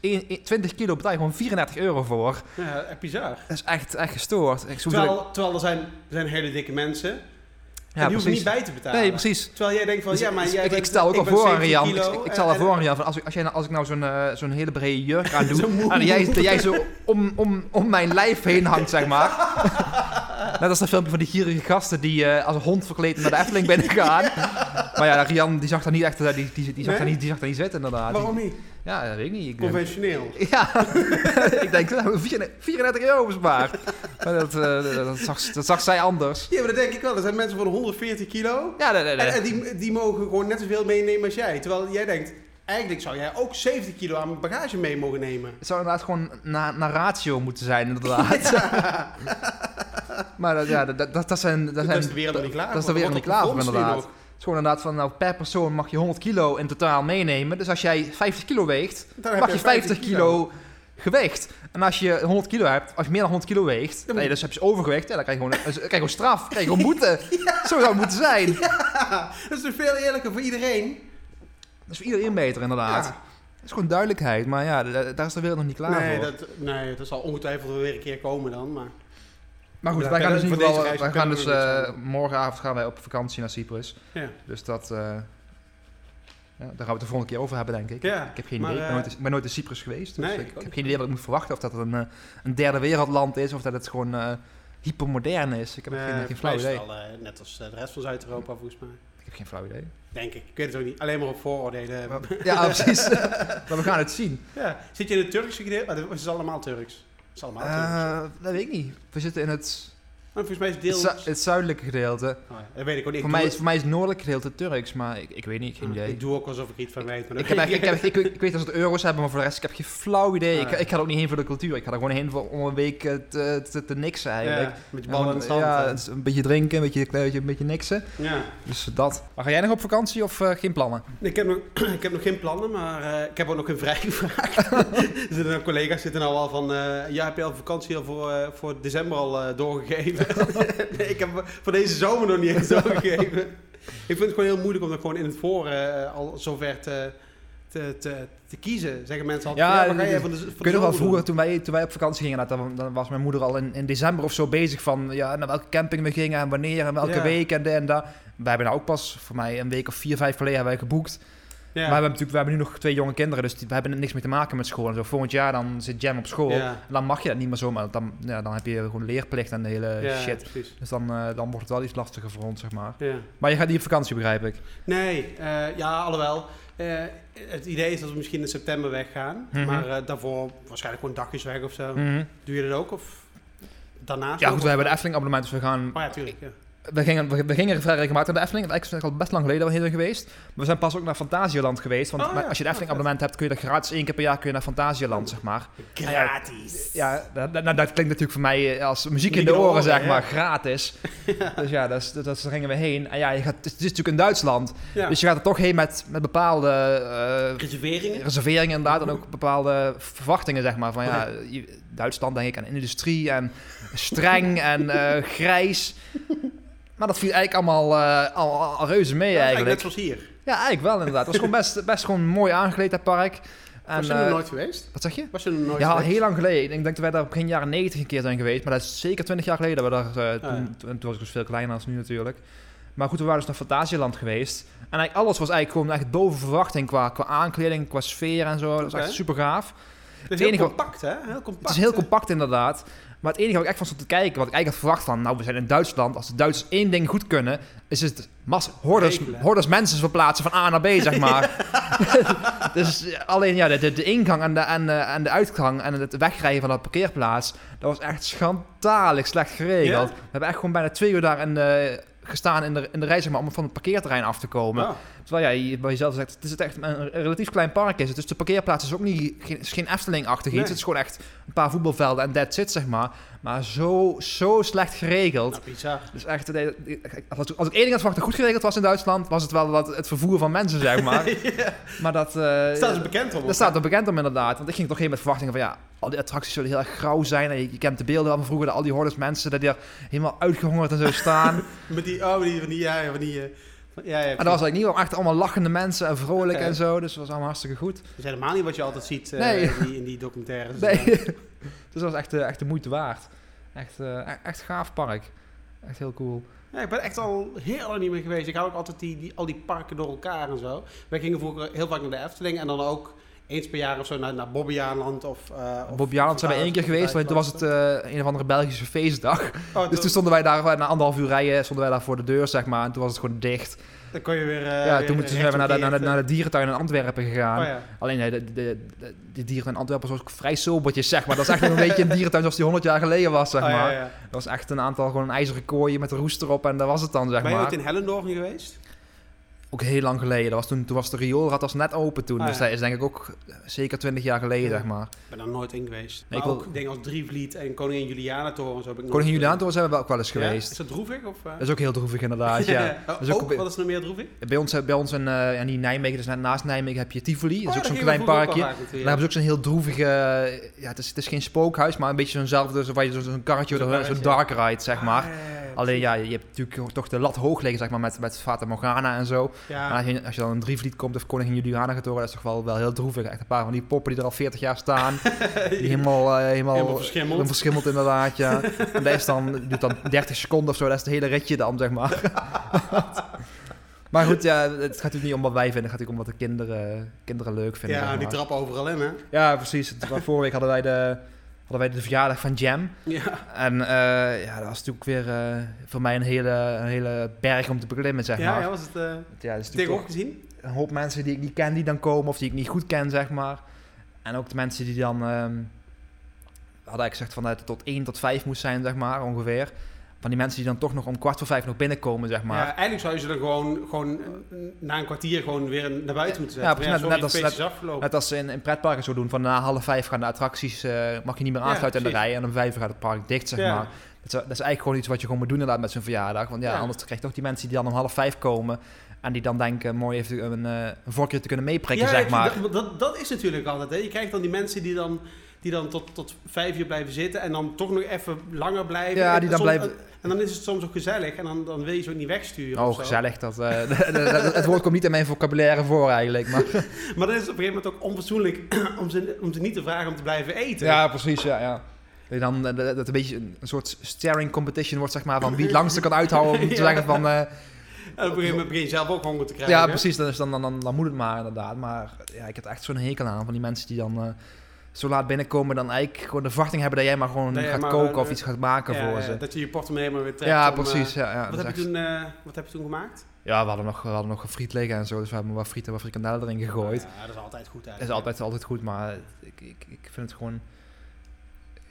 één- één- 20 kilo betaal je gewoon 34 euro voor. Ja, echt bizar. Dat is echt, echt gestoord. Ik, Terwijl, terwijl er, zijn, er zijn hele dikke mensen en ja, die hoeven niet bij te betalen. Nee, precies. Terwijl jij denkt van, Dus ja, maar ik- jij ik, ik stel ook al ben voor aan 70 Rian. ik, ik stel al voor Rian. Van als, ik, als, jij, nou- als ik nou zo'n eh, zo'n hele brede jurk aan doe. En jij, jij zo om, om, om mijn lijf heen hangt, zeg maar. Net als dat filmpje van die gierige gasten die eh, als een hond verkleed naar de Efteling binnen gaan. maar ja, Rian die zag daar niet echt, eh, die, die, die, zag, daar niet, die zag daar niet zitten inderdaad. Waarom niet? Ja, dat weet ik niet. Ik, Conventioneel. Ja, ik denk, nou, 34 euro bespaard. Maar dat, eh, dat, zag, dat zag zij anders. Ja, maar dat denk ik wel. Er zijn mensen van 140 kilo Ja, nee, nee, nee. en, en die, die mogen gewoon net zoveel meenemen als jij. Terwijl jij denkt, eigenlijk zou jij ook 70 kilo aan bagage mee mogen nemen. Het zou inderdaad gewoon naar na ratio moeten zijn, inderdaad. maar dat, ja, dat, dat, dat zijn... Dat, Dat zijn is de wereld niet klaar dat is de wereld niet klaar voor, inderdaad. Het is gewoon inderdaad van, nou, per persoon mag je 100 kilo in totaal meenemen. Dus als jij 50 kilo weegt, Dan mag je 50 kilo gewicht. En als je 100 kilo hebt, als je meer dan 100 kilo weegt, Dan nee, dus heb je overgewicht, ja, dan krijg je gewoon, dan krijg je gewoon straf, dan krijg je gewoon boete. Zo zou het moeten zijn. Ja, dat is veel eerlijker voor iedereen? Dat is voor iedereen beter, inderdaad. Ja. Dat is gewoon duidelijkheid, maar ja, da- daar is de wereld nog niet klaar nee, voor. dat, nee, dat zal ongetwijfeld weer een keer komen dan. Maar Maar goed, Ja, wij gaan dus in ieder geval, wij gaan dus eh, morgenavond gaan wij op vakantie naar Cyprus. ja. Dus dat, eh, ja, daar gaan we het de volgende keer over hebben, denk ik. Ja, Ik heb geen maar, idee, ik ben eh, nooit, ik ben nooit in Cyprus geweest. Dus nee, ik, heb geen idee wat ik moet verwachten. Of dat het een, een derde wereldland is, of dat het gewoon eh, hypermodern is. Ik heb geen, geen flauw idee. Net als de rest van Zuid-Europa volgens mij. Ik heb geen flauw idee. Denk ik. Ik weet het ook niet. Alleen maar op vooroordelen. Maar- ja, precies. maar we gaan het zien. Ja. Zit je in het Turkse gedeelte? Ah, het is allemaal Turks. Het is allemaal Turks. Eh, dat weet ik niet. We zitten in het Maar volgens mij is Het, deel... zu- het zuidelijke gedeelte. Oh, dat weet ik ook niet. Voor mij, is, voor mij is het noordelijke gedeelte Turks, maar ik, ik weet niet, geen idee. Ik doe ook alsof ik iets van weet. Maar Ik, heb, ik, heb, ik, ik weet dat ze het euro's hebben, maar voor de rest ik heb geen flauw idee. Ik, Ah, ja. ik ga er ook niet heen voor de cultuur. Ik ga er gewoon heen voor, om een week eh, te, te, te niksen eigenlijk. Ja, met je En ballen in het zand. ja, een beetje drinken, een beetje, een beetje, een beetje niksen. ja. Dus dat. Maar ga jij nog op vakantie of eh, geen plannen? Ik heb, nog, ik heb nog geen plannen, maar eh, ik heb ook nog geen vrij gevraagd. er zitten collega's zitten nou al van... ja, heb je al vakantie al voor, voor december al doorgegeven? nee, ik heb voor deze zomer nog niet eens doorgegeven. ik vind het gewoon heel moeilijk om dat gewoon in het voor eh, al zover te, te, te, te kiezen. Zeggen mensen altijd, Ja, ja, wat ga jij van de, van de wel vroeger, toen wij, toen wij op vakantie gingen, dan, dan was mijn moeder al in, in december of zo bezig van ja, naar welke camping we gingen en wanneer en welke Ja. week en en dat. Wij hebben nou ook pas, voor mij een week of vier, vijf geleden hebben wij geboekt. Ja. Maar we hebben, natuurlijk, we hebben nu nog twee jonge kinderen, dus die, we hebben niks meer te maken met school. En zo volgend jaar dan zit Jam op school. En dan mag je dat niet meer zomaar. Dan, ja, dan heb je gewoon leerplicht en de hele shit. precies. Dus dan, eh, dan wordt het wel iets lastiger voor ons, zeg maar. Ja. Maar je gaat niet op vakantie, begrijp ik. Nee, eh, ja, alhoewel. eh, het idee is dat we misschien in september weggaan. Mhm. Maar daarvoor waarschijnlijk gewoon dagjes weg of zo. Mhm. Doe je dat ook? Of daarnaast Ja, goed, we hebben de Efteling abonnement, dus we gaan... Oh ja, tuurlijk. Ja. We gingen, we, we gingen vrij regelmatig naar de Efteling. Eigenlijk is al best lang geleden dat we heen geweest. Maar we zijn pas ook naar Fantasieland geweest. Want Oh, ja. als je de Efteling abonnement hebt, kun je dat gratis één keer per jaar kun je naar Fantasieland, zeg maar. Gratis. Ja, dat, dat, nou, dat klinkt natuurlijk voor mij eh, als muziek in de oren, oren, zeg maar, gratis. Dus ja, dat dat, dat, daar gingen we heen. En ja, je gaat, het is natuurlijk in Duitsland. Ja. Dus je gaat er toch heen met, met bepaalde eh, Reserveringen? reserveringen inderdaad. En ook bepaalde verwachtingen, zeg maar. Van ja, je- Duitsland denk ik aan industrie en streng en eh, grijs. Maar dat viel eigenlijk allemaal eh, al, reuze mee Ja, eigenlijk. Net zoals hier. Ja, eigenlijk wel inderdaad. Het was gewoon best, best gewoon mooi aangekleed, dat park. En, Was je er eh, nooit geweest? Wat zeg je? Was je er nooit Ja, geweest? heel lang geleden. Ik denk dat wij daar begin jaren 90 een keer zijn geweest. Maar dat is zeker 20 jaar geleden. Dat we daar, eh, toen, Ah, toen, toen was ik dus veel kleiner dan nu natuurlijk. Maar goed, we waren dus naar Fantasieland geweest. En eigenlijk alles was eigenlijk gewoon echt boven verwachting qua, qua aankleding, qua sfeer en zo. Dat was echt super gaaf. Het is heel enige- compact, hè? Heel compact. Het is heel compact inderdaad. Maar het enige wat ik echt van stond te kijken, wat ik eigenlijk had verwacht van, nou we zijn in Duitsland, als de Duitsers één ding goed kunnen, is het mas hordes, mensen verplaatsen van A naar B, zeg maar. dus eh, alleen ja, de, de, ingang en de, en, eh, en de uitgang en het wegrijden van dat parkeerplaats, dat was echt schandalig slecht geregeld. Ja? We hebben echt gewoon bijna twee uur daar in de, gestaan in de, in de rij, zeg maar, om van het parkeerterrein af te komen. Oh. Terwijl ja, je, wat je zelf zegt, het is echt een relatief klein park is het. Dus de parkeerplaats is ook niet, geen, is geen Efteling-achtig iets. Nee. Het is gewoon echt een paar voetbalvelden en that's it, zeg maar. Maar zo, zo slecht geregeld. Nou, bizar. Dus echt, als, als ik één ding had verwacht dat goed geregeld was in Duitsland, was het wel dat, het vervoer van mensen, zeg maar. Maar dat... eh, Staat er bekend om? dat staat er bekend om inderdaad. Want ik ging toch heen met verwachtingen van ja, al die attracties zullen heel erg grauw zijn. En je, je kent de beelden van vroeger, dat al die hordes mensen dat die er helemaal uitgehongerd en zo staan. Met die, oh, die, van die, ja, van die... eh, ja, ja, en dat was eigenlijk niet, wel echt allemaal lachende mensen en vrolijk en zo. Dus dat was allemaal hartstikke goed. Dat is helemaal niet wat je altijd ziet eh, Nee. in, die, in die documentaires. Nee. Eh, dus dat was echt, eh, echt de moeite waard. Echt, echt gaaf park. Echt heel cool. Ja, ik ben echt al heel lang niet meer geweest. Ik hou ook altijd die, die, al die parken door elkaar en zo. Wij gingen vroeger heel vaak naar de Efteling en dan ook eens per jaar of zo naar, naar Bobbejaanland of... eh of zijn we één keer geweest, want toen was het eh, een of andere Belgische feestdag. Oh, Dus toen stonden wij daar, na anderhalf uur rijden, stonden wij daar voor de deur, zeg maar. En toen was het gewoon dicht. Dan kon je weer... eh, ja, weer toen moeten we naar de, naar, de, naar de dierentuin in Antwerpen gegaan. Oh ja. Alleen nee, de, de, de, dierentuin in Antwerpen was ook vrij sobertjes, zeg maar. Dat is echt een beetje een dierentuin zoals die 100 jaar geleden was, zeg Oh, maar. ja. Dat was echt een aantal gewoon een ijzeren kooien met een roest erop en dat was het dan, zeg Ben je maar. ooit in Hellendorf geweest? Ook heel lang geleden. Dat was toen, toen was de rioolrad was net open toen. Ah, dus ja. dat is denk ik ook zeker 20 jaar geleden, Ja. zeg maar. Ik ben daar nooit in geweest. Nee, maar ik ook wil- dingen als Drievliet en Koningin Juliana toren. Heb ik Koningin. Juliana zijn we wel ook wel eens geweest. Is dat droevig? Of, eh? Dat is ook heel droevig inderdaad, ja. Oh, is ook wat is nog meer droevig? Bij ons, bij ons in, eh Nijmegen, dus net naast Nijmegen heb je Tivoli. Dat is Oh, ook zo'n klein parkje. Daar hebben ze ook zo'n heel droevige... Ja, het is, het is geen spookhuis, maar een beetje zo'nzelfde... Zo, waar je zo- zo'n karretje, Zo'n dark ride, zeg maar. Ah, ja, Alleen ja, je hebt natuurlijk toch de lat hoog liggen, zeg maar, met, met Fata Morgana en zo. Ja. Maar als je, als je dan een drievliet komt of Koningin Juliana getoren, dat is toch wel, wel heel droevig. Echt een paar van die poppen die er al 40 jaar staan. Die helemaal, eh, helemaal, Helemaal verschimmeld. helemaal verschimmeld inderdaad, ja. En dat is dan, duurt dan 30 seconden of zo, dat is het hele ritje dan, zeg maar. maar goed, ja, het gaat natuurlijk niet om wat wij vinden, het gaat natuurlijk om wat de kinderen, kinderen leuk vinden. ja, die trappen overal in, hè? Ja, precies. Vorige week hadden wij de, hadden wij de verjaardag van Jam. Ja. En eh, ja, dat was natuurlijk weer eh, voor mij een hele, een hele berg om te beklimmen, zeg Ja, maar. ja, was het uh, Ja, dat is natuurlijk tegenop gezien? een hoop mensen die ik niet ken die dan komen of die ik niet goed ken, zeg maar. En ook de mensen die dan... ehm hadden ik gezegd van dat het tot 1 tot 5 moest zijn, zeg maar, ongeveer. Van die mensen die dan toch nog om kwart voor vijf nog binnenkomen, zeg maar. Ja, eigenlijk zou je ze dan gewoon, gewoon eh, na een kwartier gewoon weer naar buiten moeten zetten. Ja, precies, net- sorry, net als-. Net als ze in, in pretparken zo doen, van na half vijf gaan de attracties, eh, mag je niet meer Ja, aansluiten in de rij en om vijf gaat het park dicht, zeg Ja. maar. Dat is, dat is eigenlijk gewoon iets wat je gewoon moet doen inderdaad met zo'n verjaardag. Want ja, Ja. anders krijg je toch die mensen die dan om half vijf komen en die dan denken mooi even een, eh, een vorkje te kunnen meeprikken, Ja, zeg maar. Dat, dat, dat is natuurlijk altijd. Hè. Je krijgt dan die mensen die dan, die dan tot, tot vijf uur blijven zitten en dan toch nog even langer blijven. Ja, En die dan soms- blijven- En dan is het soms ook gezellig en dan, dan wil je ze ook niet wegsturen. Oh, gezellig. Dat, eh, het woord komt niet in mijn vocabulaire voor eigenlijk. Maar... Maar dan is het op een gegeven moment ook onfatsoenlijk om ze, om ze niet te vragen om te blijven eten. Ja, precies. Ja, ja. Dat je dan eh, dat het een beetje een soort staring competition wordt, zeg maar, van wie het langste kan uithouden om te Ja. zeggen van... eh, En op een gegeven moment begin je zelf ook honger te krijgen. ja, precies. Dan, is dan, dan, dan, dan moet het maar inderdaad. Maar ja, ik heb echt zo'n hekel aan van die mensen die dan zo laat binnenkomen, dan eigenlijk gewoon de verwachting hebben dat jij maar gewoon Dat jij gaat maar, koken eh, of iets gaat maken voor ja, ze. dat je je portemonnee maar weer trekt. Ja, om, precies. eh, Ja, ja, wat, dat heb je toen, eh, wat heb je toen gemaakt? ja, we hadden nog, we hadden nog friet liggen en zo, dus we hebben wat friet en wat frikandellen erin gegooid. Ja, dat is altijd goed Dat eigenlijk. is altijd, altijd goed, maar ik, ik, ik vind het gewoon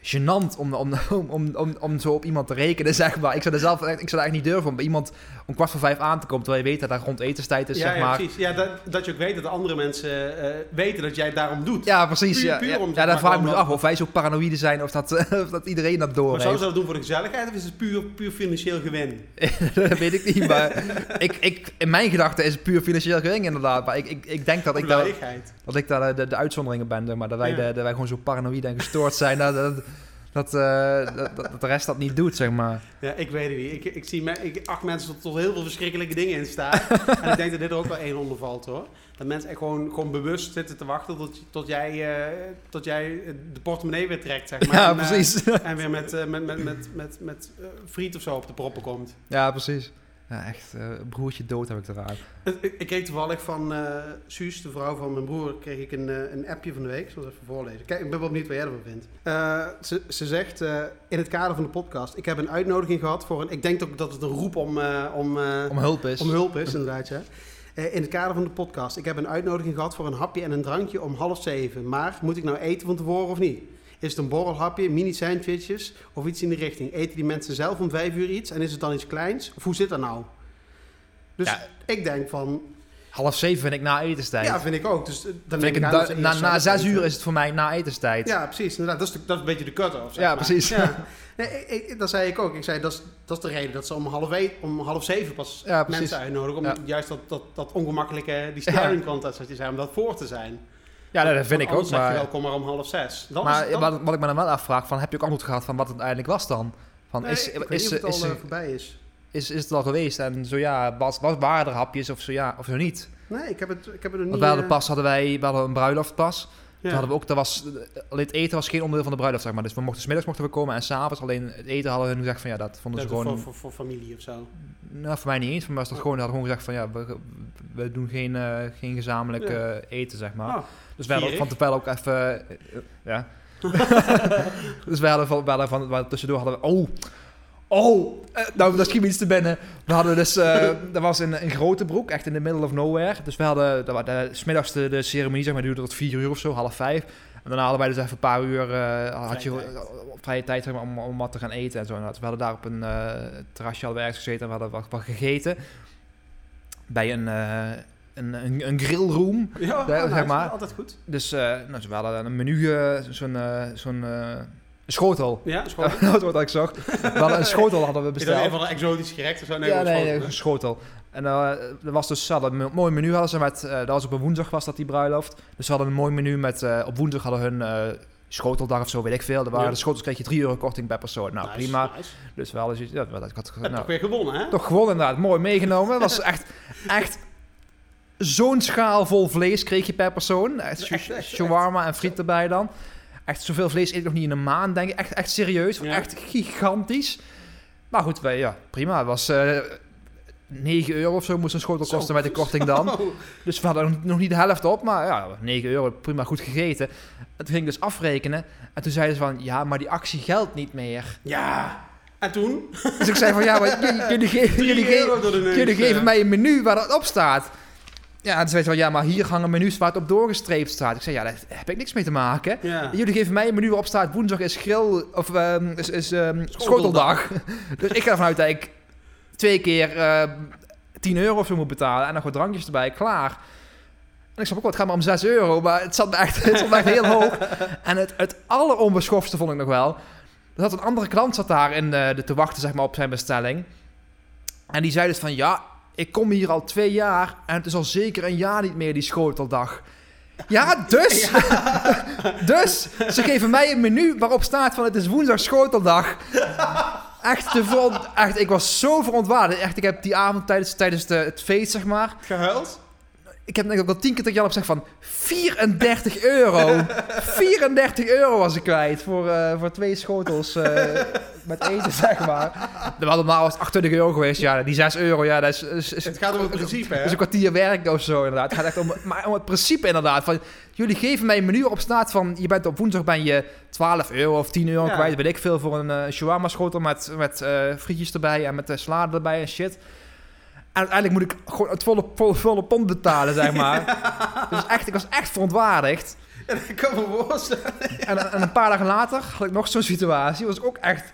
gênant om, om, om, om, om, zo op iemand te rekenen, zeg maar. Ik zou er zelf ik zou daar echt niet durven om bij iemand om kwart voor vijf aan te komen, terwijl je weet dat daar rond etenstijd is, ja, zeg ja, maar. precies. Ja, dat, dat je ook weet dat de andere mensen eh, weten dat jij het daarom doet. Ja, precies. Puur- ja, puur ja. om, ja, maar, vraag ik me af of wij zo paranoïde zijn of dat, of dat iedereen dat door maar zouden heeft. ze dat doen voor de gezelligheid of is het puur, puur financieel gewin? dat weet ik niet, maar ik, ik, in mijn gedachten is het puur financieel gering inderdaad. Maar ik, ik, ik denk dat ik daar, dat ik daar de, de uitzonderingen ben, maar. Dat wij, de, dat wij gewoon zo paranoïde en gestoord zijn dat, dat, dat, eh, dat, dat de rest dat niet doet, zeg maar. Ja, ik weet het niet. Ik, ik zie me, ik, acht mensen tot, tot heel veel verschrikkelijke dingen in staan. en ik denk dat dit er ook wel één onder valt hoor. Dat mensen echt gewoon, gewoon bewust zitten te wachten tot, tot, jij, eh, tot jij de portemonnee weer trekt, zeg maar. Ja, En, eh, precies. en weer met, eh, met, met, met, met, met eh, friet of zo op de proppen komt. Ja, precies. Ja, echt, eh, broertje dood heb ik eraan. Ik, ik kreeg toevallig van eh Suus, de vrouw van mijn broer, kreeg ik een, eh, een appje van de week. Ik zal het even voorlezen. Kijk, ik ben wel benieuwd wat jij ervan vindt. Eh, ze, ze zegt, eh, in het kader van de podcast, ik heb een uitnodiging gehad voor een... Ik denk ook dat het een roep om, eh, om, eh, Om hulp is. om hulp is, inderdaad, ja. Eh, in het kader van de podcast, ik heb een uitnodiging gehad voor een hapje en een drankje om half zeven. Maar moet ik nou eten van tevoren of niet? Is het een borrelhapje, mini sandwiches of iets in die richting? Eten die mensen zelf om vijf uur iets en is het dan iets kleins? Of hoe zit dat nou? Dus Ja. ik denk van, Half zeven vind ik na etenstijd. ja, vind ik ook. Dus eh, dan Vind ik na, na zelf zes uur is het voor mij na etenstijd. Ja, precies. Inderdaad, dat is, de, dat is een beetje de cut-off. Ja, maar. precies. Ja. Nee, ik, ik- dat zei ik ook. Ik zei, dat is, dat is de reden dat ze om half, e- om half zeven pas Ja, mensen uitnodigen. Om Ja. juist dat, dat, dat ongemakkelijke, die staring contest, wat je zei, om dat voor te zijn. Ja, dat vind ik ook. zeg je Maar, wel, kom maar om half zes. Dan maar dan, wat, wat ik me dan wel afvraag, van, heb je ook antwoord gehad van wat het uiteindelijk was dan? Van, nee, is, ik weet is, het al is, eh, voorbij is. is, is het al geweest? En zo ja, was, was, waren er hapjes of zo ja, of zo niet? Nee, ik heb het, ik heb het er niet... Want wij hadden eh, pas, hadden wij, we hadden een bruiloftpas. ja. Toen hadden we ook, dat was, alleen het eten was geen onderdeel van de bruiloft, zeg maar. Dus we mochten, 's middags mochten we komen en s'avonds alleen het eten hadden hun gezegd van ja, dat vonden Dat ze gewoon... voor, voor, voor familie of zo. Nou, voor mij niet eens. Voor mij was dat gewoon, hadden gewoon gezegd van ja, we, we doen geen, eh, geen gezamenlijk Ja. eten, zeg maar. Oh, dus wij hadden van tevoren ook even, eh, eh, ja. dus wij hadden van, wij hadden van, wij tussendoor hadden we, oh, oh, eh, nou, daar schiet me iets te binnen. We hadden dus, eh dat was in een grote broek, echt in the middle of nowhere. Dus we hadden, dat was de, smiddags de, de ceremonie, zeg maar, duurde tot vier uur of zo, half vijf. En daarna hadden wij dus even een paar uur, had je Vrije tijd. vrije tijd zeg maar, om, om wat te gaan eten en zo. En dat- we hadden daar op een terrasje hadden we ergens gezeten en we hadden wat, wat gegeten. Bij een, een, een, een grillroom. Ja, oh, zeg nice. maar. Altijd goed. Dus eh, nou, we hadden een menu, eh, zo'n eh, zo'n eh, schotel. Ja, gewoon... dat wat ik zag. We hadden een schotel hadden we Is dat een besteld. van de exotische gerechten? Zo? Nee, ja, nee, schotel, een schotel. En eh er was dus, ze hadden een mooi menu hadden ze met, eh, dat was op een woensdag was dat die bruiloft. Dus ze hadden een mooi menu met, eh, op woensdag hadden hun eh, schoteldag of zo, weet ik veel. Er waren Ja. de schotels kreeg je 3 euro korting per persoon. Nou, Nice, prima. nice. Dus we hadden zoiets- ja, ik had, Heb je nou, toch weer gewonnen, hè? toch gewoon inderdaad, mooi meegenomen. Het was echt, echt zo'n schaal vol vlees kreeg je per persoon. Echt, Echt, echt, shawarma en friet erbij dan. Echt zoveel vlees eet ik nog niet in een maand, denk ik. Echt, echt serieus, Ja. echt gigantisch. Maar goed, wij, ja, prima. Het was eh 9 euro of zo moest een schotel Zo. kosten met de korting dan. Dus we hadden nog niet de helft op, maar ja, 9 euro, prima goed gegeten. En toen ging ik dus afrekenen. En toen zeiden ze van, ja, maar die actie geldt niet meer. ja. En toen? Dus ik zei van, ja, maar jullie, jullie geven eh. mij een menu waar dat op staat. Ja, zei ze wel, ja, maar hier hangen menus waar het op doorgestreept staat. Ik zei, ja, daar heb ik niks mee te maken. Ja. Jullie geven mij een menu waarop staat woensdag is grill of ehm, is, is ehm, schoteldag. dus ik ga ervan uit dat ik twee keer eh 10 euro of zo moet betalen en nog wat drankjes erbij, klaar. En ik snap ook wel, het gaat maar om 6 euro, maar het zat me echt, het zat me echt heel hoog. En het, het alleronbeschofste vond ik nog wel. Zat een andere klant zat daar in de, de te wachten zeg maar, op zijn bestelling. En die zei dus van, ja, ik kom hier al twee jaar en het is al zeker een jaar niet meer die schoteldag. Ja, dus. dus, ze geven mij een menu waarop staat van het is woensdag schoteldag. Echt, te echt, ik was zo verontwaardigd. Echt, ik heb die avond tijdens, tijdens de, het feest, zeg maar... Gehuild? Ik heb denk ik ook al tien keer tegen Jan op gezegd van 34 euro. 34 euro was ik kwijt voor, eh, voor twee schotels eh, met eten, zeg maar. Terwijl normaal was het 28 euro geweest. Ja, die 6 euro, ja, dat is, is, is, Het gaat om het principe, hè? is een kwartier werk of zo inderdaad. Het gaat echt om, maar om het principe inderdaad. Van, jullie geven mij een menu waarop staat van... Je bent op woensdag ben je 12 euro of 10 euro Ja. kwijt. Weet ik veel voor een eh shawarma schotel met, met eh, frietjes erbij en met uh, salade erbij en shit. En uiteindelijk moet ik gewoon het volle, volle, volle pond betalen, zeg maar. Dus echt, ik was echt verontwaardigd. Ja, dat kan me voorstellen. En, en een paar dagen later had ik nog zo'n situatie. was ik ook echt...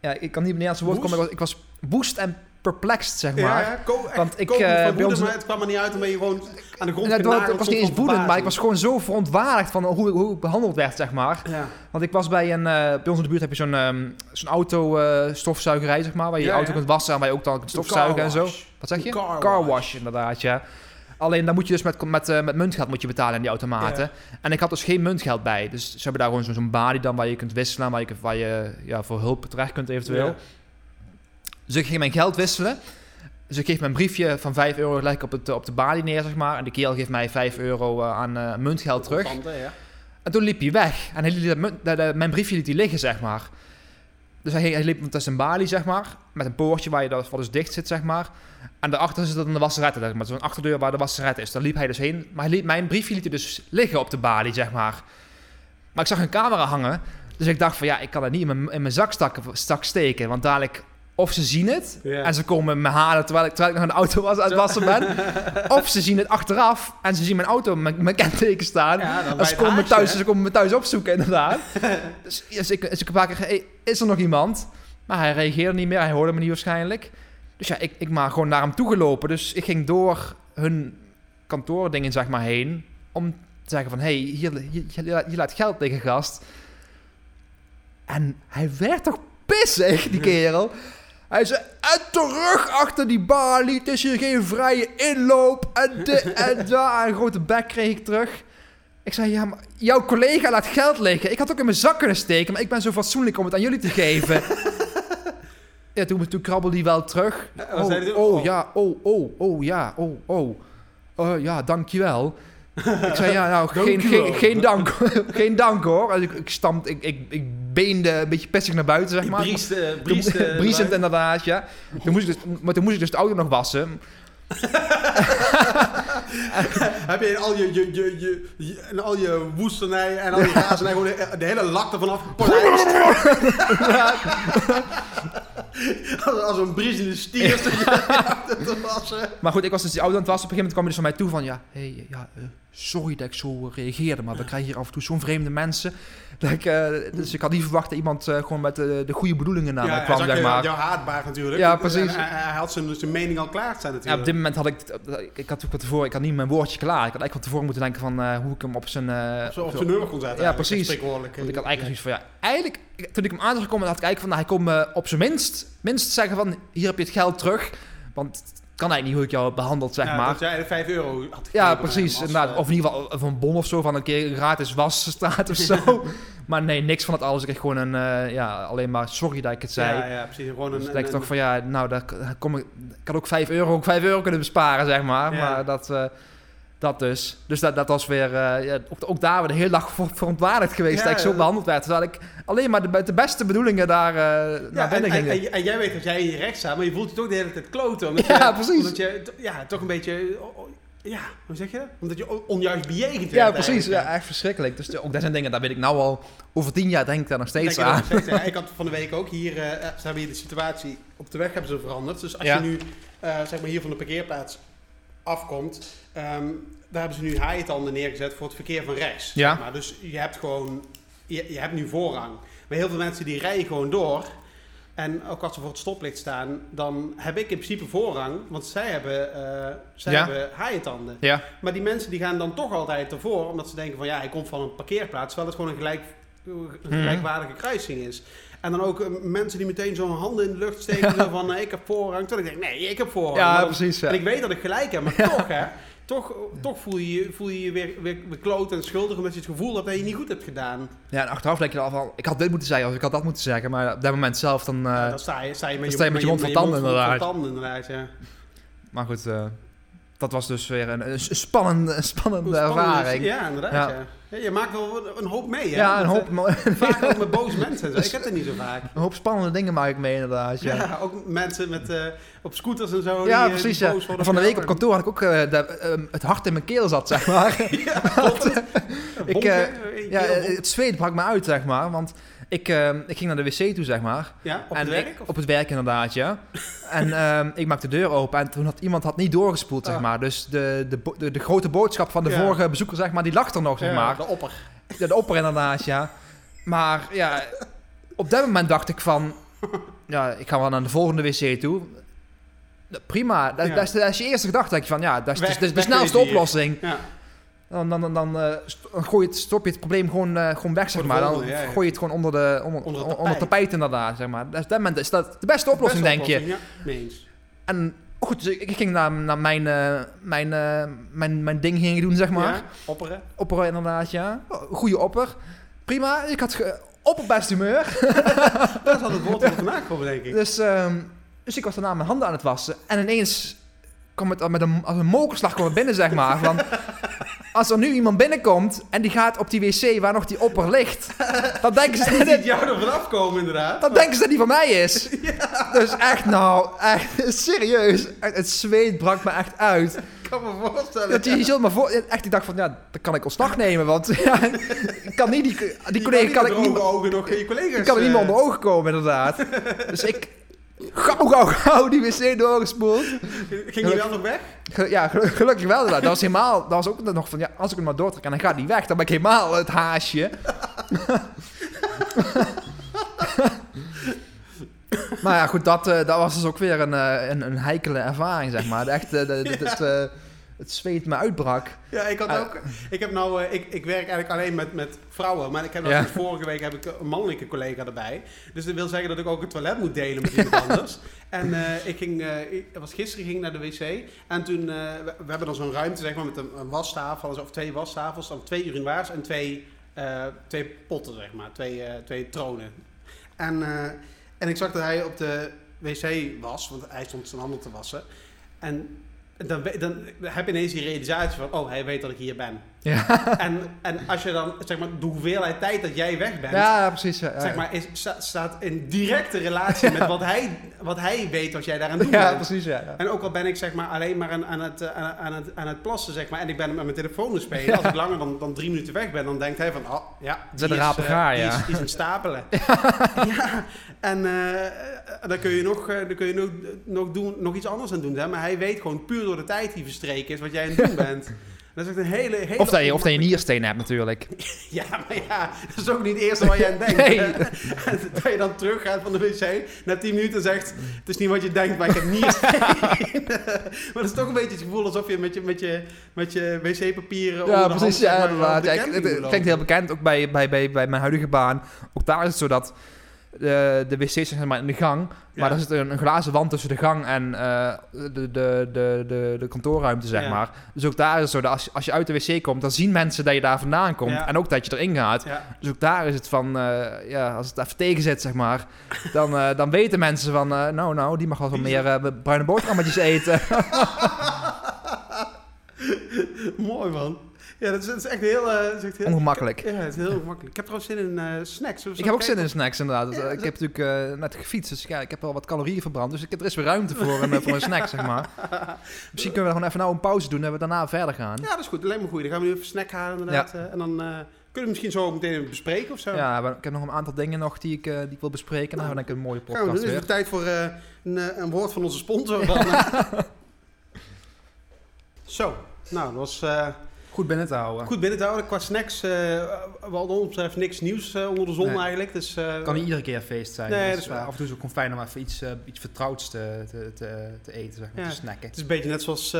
Ja, ik kan niet op het woord komen. Ik was, ik was woest en perplexed, zeg maar. Ja, ja, echt Want ik, eh, van woede, maar het kwam er niet uit, ben je gewoon aan de grond dat, genageld ik was niet eens woedend, maar ik was gewoon zo verontwaardigd van hoe, hoe ik behandeld werd, zeg maar. Ja. Want ik was bij een... eh, bij ons in de buurt heb je zo'n ehm, zo'n auto-stofzuigerij, zeg maar. Waar je je Ja, auto ja. kunt wassen en waar je ook dan kunt stofzuigen en zo. Wat zeg je? Een car wash. inderdaad, ja. Alleen dan moet je dus met, met, met muntgeld moet je betalen in die automaten. En ik had dus geen muntgeld bij. Dus ze hebben daar gewoon zo'n balie dan waar je kunt wisselen. Waar je, waar je ja, voor hulp terecht kunt eventueel. Dus ik ging mijn geld wisselen. Dus ik geef mijn briefje van 5 euro gelijk op, het, op de balie neer, zeg maar. En de kerel geeft mij 5 euro eh, aan eh, muntgeld terug. Ja. En toen liep hij weg. En hij liet dat dat- dat- mijn briefje liet hij liggen, zeg maar. Dus hij, hij liep tussen een balie, zeg maar. Met een poortje waar je dat, wat dus dicht zit, zeg maar. En daarachter zit dan de wasseret, zeg maar. Zo'n achterdeur waar de wasseret is. Daar liep hij dus heen. Maar hij liet, mijn briefje liet hij dus liggen op de balie, zeg maar. Maar ik zag een camera hangen. Dus ik dacht van ja, ik kan het niet in mijn, in mijn zak stak steken. Want dadelijk, of ze zien het. En ze komen me halen terwijl ik, terwijl ik nog de auto was, het wassen ben. of ze zien het achteraf. En ze zien mijn auto, mijn, mijn kenteken staan. Ja, En ze komen, me thuis, hè? ze komen me thuis opzoeken, inderdaad. dus, dus ik, dus ik een paar keer, hey, is er nog iemand? Maar hij reageerde niet meer, hij hoorde me niet waarschijnlijk. Dus ja, ik, ik maar gewoon naar hem toegelopen. Dus ik ging door hun kantoordingen, zeg maar, heen. Om te zeggen van, hey, hier, hier, hier laat geld liggen, gast. En hij werd toch pissig, die kerel. Hij zei, en terug achter die balie, het is hier geen vrije inloop. En dit en. En een grote bek kreeg ik terug. Ik zei, ja, maar jouw collega laat geld liggen. Ik had ook in mijn zak kunnen steken, maar ik ben zo fatsoenlijk om het aan jullie te geven. ja, toen, toen krabbelde hij wel terug. Ja, wat Oh, zei hij toen? oh, Oh. ja, oh, oh, oh, ja, oh, oh. Oh, ja, dankjewel. Ik zei, ja, nou, geen, geen, geen dank. geen dank, hoor. En ik, ik stamp, ik, ik, ik beende een beetje pissig naar buiten, zeg maar. briest, eh, Toen- briest, eh, Briesend inderdaad, ja. Toen moest ik dus, maar toen moest ik dus de auto nog wassen. Heb je in al je, je, je, je, je- in al je woestenij en al je razernij gewoon de, de hele lak ervan afgepolijst? als, als een briesende stier stond je achter te wassen. Maar goed, ik was dus die auto aan het wassen. Op een gegeven moment kwam hij dus van mij toe van... Ja, hey, ja eh, sorry dat ik zo reageerde. Maar we krijgen hier af en toe zo'n vreemde mensen. Eh, dus ik had niet verwacht dat iemand eh, gewoon met eh, de goede bedoelingen naar mij kwam, zeg je- maar. Jouw haatbaar natuurlijk. Ja, precies. Hij, hij had zijn, zijn mening al klaar staan Ja, natuurlijk. op dit moment had ik... Ik had ook van tevoren... Ik had niet mijn woordje klaar. Ik had eigenlijk van tevoren moeten denken van... hoe ik hem op zijn... eh, Zo op zijn nummer kon zetten. Ja, precies. Want ik had eigenlijk zoiets van, ja, eigenlijk, toen ik hem aan zag komen, had ik eigenlijk van, nou, hij komt me op zijn minst, minst zeggen van, hier heb je het geld terug. Want kan eigenlijk niet hoe ik jou behandeld, zeg Ja, maar. Dat jij de 5 euro had Ja, precies. inderdaad. eh, Of in ieder geval van een bon of zo, van een keer gratis wasstraat of zo. maar nee, niks van het alles. Ik kreeg gewoon een, eh, ja, alleen maar sorry dat ik het zei. Ja, ja, precies. Gewoon Dus een, ik toch van, ja, nou, daar kom ik, ik had ook 5 euro, ook 5 euro kunnen besparen, zeg maar. Ja. Maar dat, eh, dat dus. Dus dat, dat was weer, eh, ja, ook, ook daar weer de hele dag ver- verontwaardigd geweest Ja, dat ik zo behandeld werd. Terwijl ik alleen maar de, beste bedoelingen daar Ja, naar en, binnen en, ging. en, en jij weet dat jij in je recht staat, maar je voelt je toch de hele tijd kloten. Omdat Ja, je, precies. Omdat je ja, toch een beetje... oh, oh, Ja, hoe zeg je dat? Omdat je on- onjuist bejegend ja, werd precies. Ja, echt verschrikkelijk. Dus ook dat zijn dingen, daar weet ik nou al over tien jaar denk ik daar nog steeds aan. nog steeds, ja. Ik had van de week ook hier, eh, ze hebben hier de situatie op de weg hebben ze veranderd. Dus als Ja. je nu, zeg maar hier van de parkeerplaats afkomt, ehm, daar hebben ze nu haaitanden neergezet voor het verkeer van rechts. Ja. Maar dus je hebt gewoon, je, je hebt nu voorrang. Maar heel veel mensen die rijden gewoon door. En ook als ze voor het stoplicht staan, dan heb ik in principe voorrang, want zij hebben, eh zij Ja. hebben haaientanden. Ja, Maar die mensen die gaan dan toch altijd ervoor, omdat ze denken van ja, hij komt van een parkeerplaats, terwijl het gewoon een, gelijk, een Mhm. gelijkwaardige kruising is. En dan ook eh, mensen die meteen zo'n handen in de lucht steken van eh, ik heb voorrang. Terwijl ik denk nee, ik heb voorrang. ja dan- precies. Ja. En ik weet dat ik gelijk heb, maar toch hè, toch, toch voel je je, voel je, je weer, weer, weer kloot en schuldig omdat je het gevoel hebt dat je niet goed hebt gedaan. ja, en achteraf denk je al van, ik had dit moeten zeggen of ik had dat moeten zeggen. Maar op dat moment zelf dan... Ja, dan sta je, sta je met dan je, sta je met je mond vol tanden, inderdaad. tanden inderdaad. Ja. Maar goed, eh, dat was dus weer een, een spannende, een spannende Spannend is- ervaring. Ja, inderdaad. Ja. Ja. Ja, je maakt wel een hoop mee. Hè? Ja, een hoop, eh, Vaak ook met boze mensen. en zo. Ik heb het niet zo vaak. een hoop spannende dingen maak ik mee inderdaad. Ja, Ja, ook mensen met, eh, op scooters en zo. Ja, die, eh, precies. die Ja. boos worden Van de week op kantoor had ik ook de- het hart in mijn keel zat, zeg maar. jou. ik, Bonken, ja, het zweet brak me uit, zeg maar. Want ik, ehm, ik ging naar de wc toe, zeg maar. ja, op en het werk? Of? op het werk inderdaad, ja. en ehm, ik maakte de deur open en toen had iemand had niet doorgespoeld, zeg Ah. maar. Dus de, de, de, de grote boodschap van de Ja. vorige bezoeker, zeg maar, die lag er nog, zeg maar. De opper. Ja, de opper inderdaad, ja. Maar ja, op dat moment dacht ik van... Ja, ik ga wel naar de volgende wc toe. Prima, dat, dat, is, dat is je eerste gedachte. denk je van, ja, dat is, Weg- de, de snelste oplossing. Ja. Dan, dan, dan, dan, eh, dan gooi je het, stop je het probleem gewoon, eh, gewoon weg, zeg Voor maar. Dan volgende, ja, ja. gooi je het gewoon onder, de, onder, Onder het het tapijt. tapijt inderdaad, zeg maar. Dus op dat moment is dat de beste oplossing, Beste denk je. Ja, mee eens. En goed, dus ik, ging naar, naar mijn, eh, mijn, mijn, mijn ding ging doen, zeg maar. Ja, opperen. Opper inderdaad, ja. Goede opper. Prima, ik had ge- opperbest humeur. Dat al het woord van vandaag komen, denk ik. Dus, ehm, dus ik was daarna mijn handen aan het wassen. En ineens kwam het met een, als een mokerslag kwam het binnen, zeg maar. Van, als er nu iemand binnenkomt en die gaat op die wc waar nog die opper ligt, dan denken ze, dat, ziet jou er vanaf komen, inderdaad. dan denken ze dat die van mij is. Dus echt nou, echt serieus. Echt, Het zweet brak me echt uit. Ik kan me voorstellen. Dat je, je zult me voor, echt, ik dacht van, ja, dan kan ik ontslag nemen. Want ja, ik kan niet, die, die collega kan ik niet, ogen nog je collega's. Ik kan er niet meer eh, onder ogen komen, inderdaad. dus ik... Gauw, gauw, gauw die wc doorgespoeld. Ging je wel nog weg? Ja, gelu- gelukkig wel. Dat was helemaal... Dat was ook nog van... Ja, als ik hem maar doortrek en dan gaat hij weg, dan ben ik helemaal het haasje. maar ja, goed, dat, eh, dat was dus ook weer een, eh, een, een heikele ervaring, zeg maar. Echt, eh, het zweet me uitbrak. Ja, ik had Ah. ook. Ik heb nou, eh, ik, ik werk eigenlijk alleen met, met vrouwen, maar ik heb nou Ja. vorige week heb ik een mannelijke collega erbij. Dus dat wil zeggen dat ik ook het toilet moet delen met iemand anders. En eh, ik ging, eh, ik was gisteren ging ik naar de wc en toen, eh, we, we hebben dan zo'n ruimte zeg maar met een, een wastafel of twee wasttafels, dan twee urinoirs en twee, eh, twee potten zeg maar, twee, eh, twee tronen. En, eh, en ik zag dat hij op de wc was, want hij stond zijn handen te wassen. En dan, dan heb je ineens die realisatie van, oh, hij weet dat ik hier ben. Ja, En, en als je dan, zeg maar, de hoeveelheid tijd dat jij weg bent, ja precies. Ja, zeg maar, is, sta- staat in directe relatie met wat hij, wat hij weet wat jij daaraan doet. ja, bent. precies, ja. En ook al ben ik zeg maar alleen maar aan, aan, het, aan, aan het, aan het plassen, zeg maar, en ik ben met mijn telefoon het spelen. Als ik langer dan, dan drie minuten weg ben, dan denkt hij van, oh ja, die een rape eh, gaar, die ja. is, die is aan stapelen. ja, en eh, dan kun je, nog, eh, dan kun je nog, nog, doen, nog iets anders aan doen. Hè? Maar hij weet gewoon puur door de tijd die verstreken is wat jij aan het doen bent. Dat is echt een hele, hele Of dat je, of dat je niersteen hebt, natuurlijk. ja, maar ja, dat is ook niet het eerste waar je aan denkt. Nee. dat je dan teruggaat van de wc, na 10 minuten zegt, het is niet wat je denkt, maar ik heb niersteen. maar dat is toch een beetje het gevoel alsof je met je, met je, met je wc-papieren Ja, precies. hand, Ja, maar, Ja, het, klinkt heel bekend, ook bij, bij, bij, bij mijn huidige baan. Ook daar is het zo dat de, de wc's zijn zeg maar in de gang. Ja. Maar er zit een, een glazen wand tussen de gang en eh, de, de, de, de, de kantoorruimte, zeg Ja. maar. Dus ook daar is het zo dat als, als je uit de wc komt, dan zien mensen dat je daar vandaan komt. Ja. En ook dat je erin gaat. Dus ook daar is het van, eh, ja, als het even tegen zit, zeg maar, dan, eh, dan weten mensen van, nou, nou, die mag wel wat meer bruine boterhammetjes eten. Mooi man. Ja, dat is, dat is echt heel... eh, dat is echt heel Ongemakkelijk. Ja, het is heel makkelijk. Ik heb trouwens zin in eh, snacks. Ik heb ook kijken zin in snacks, inderdaad. Ja, ik dat- heb natuurlijk eh, net gefietst, dus ja, ik heb wel wat calorieën verbrand. Dus ik, er is weer ruimte voor een, eh, voor een snack, zeg maar. Misschien kunnen we gewoon even nou een pauze doen en we daarna verder gaan. Ja, dat is goed. Alleen maar goed. Dan gaan we nu even snack halen inderdaad. eh, en dan eh, kunnen we misschien zo meteen bespreken of zo. Ja, maar ik heb nog een aantal dingen nog die ik, eh, die ik wil bespreken. Dan hebben we denk ik een mooie Gaan we podcast Is het tijd voor eh, een, eh, een woord van onze sponsor. Dan, eh. Zo, nou, dat was eh, Goed binnen te houden. goed binnen te houden. Qua snacks, eh wat ons betreft niks nieuws eh, onder de zon Nee. eigenlijk. Dus, eh, kan niet iedere keer feest zijn. Nee, Dus, Af en toe is het ook fijn om even iets, iets vertrouwds te, te, te, te eten, zeg maar, Ja. te snacken. Het is een beetje net zoals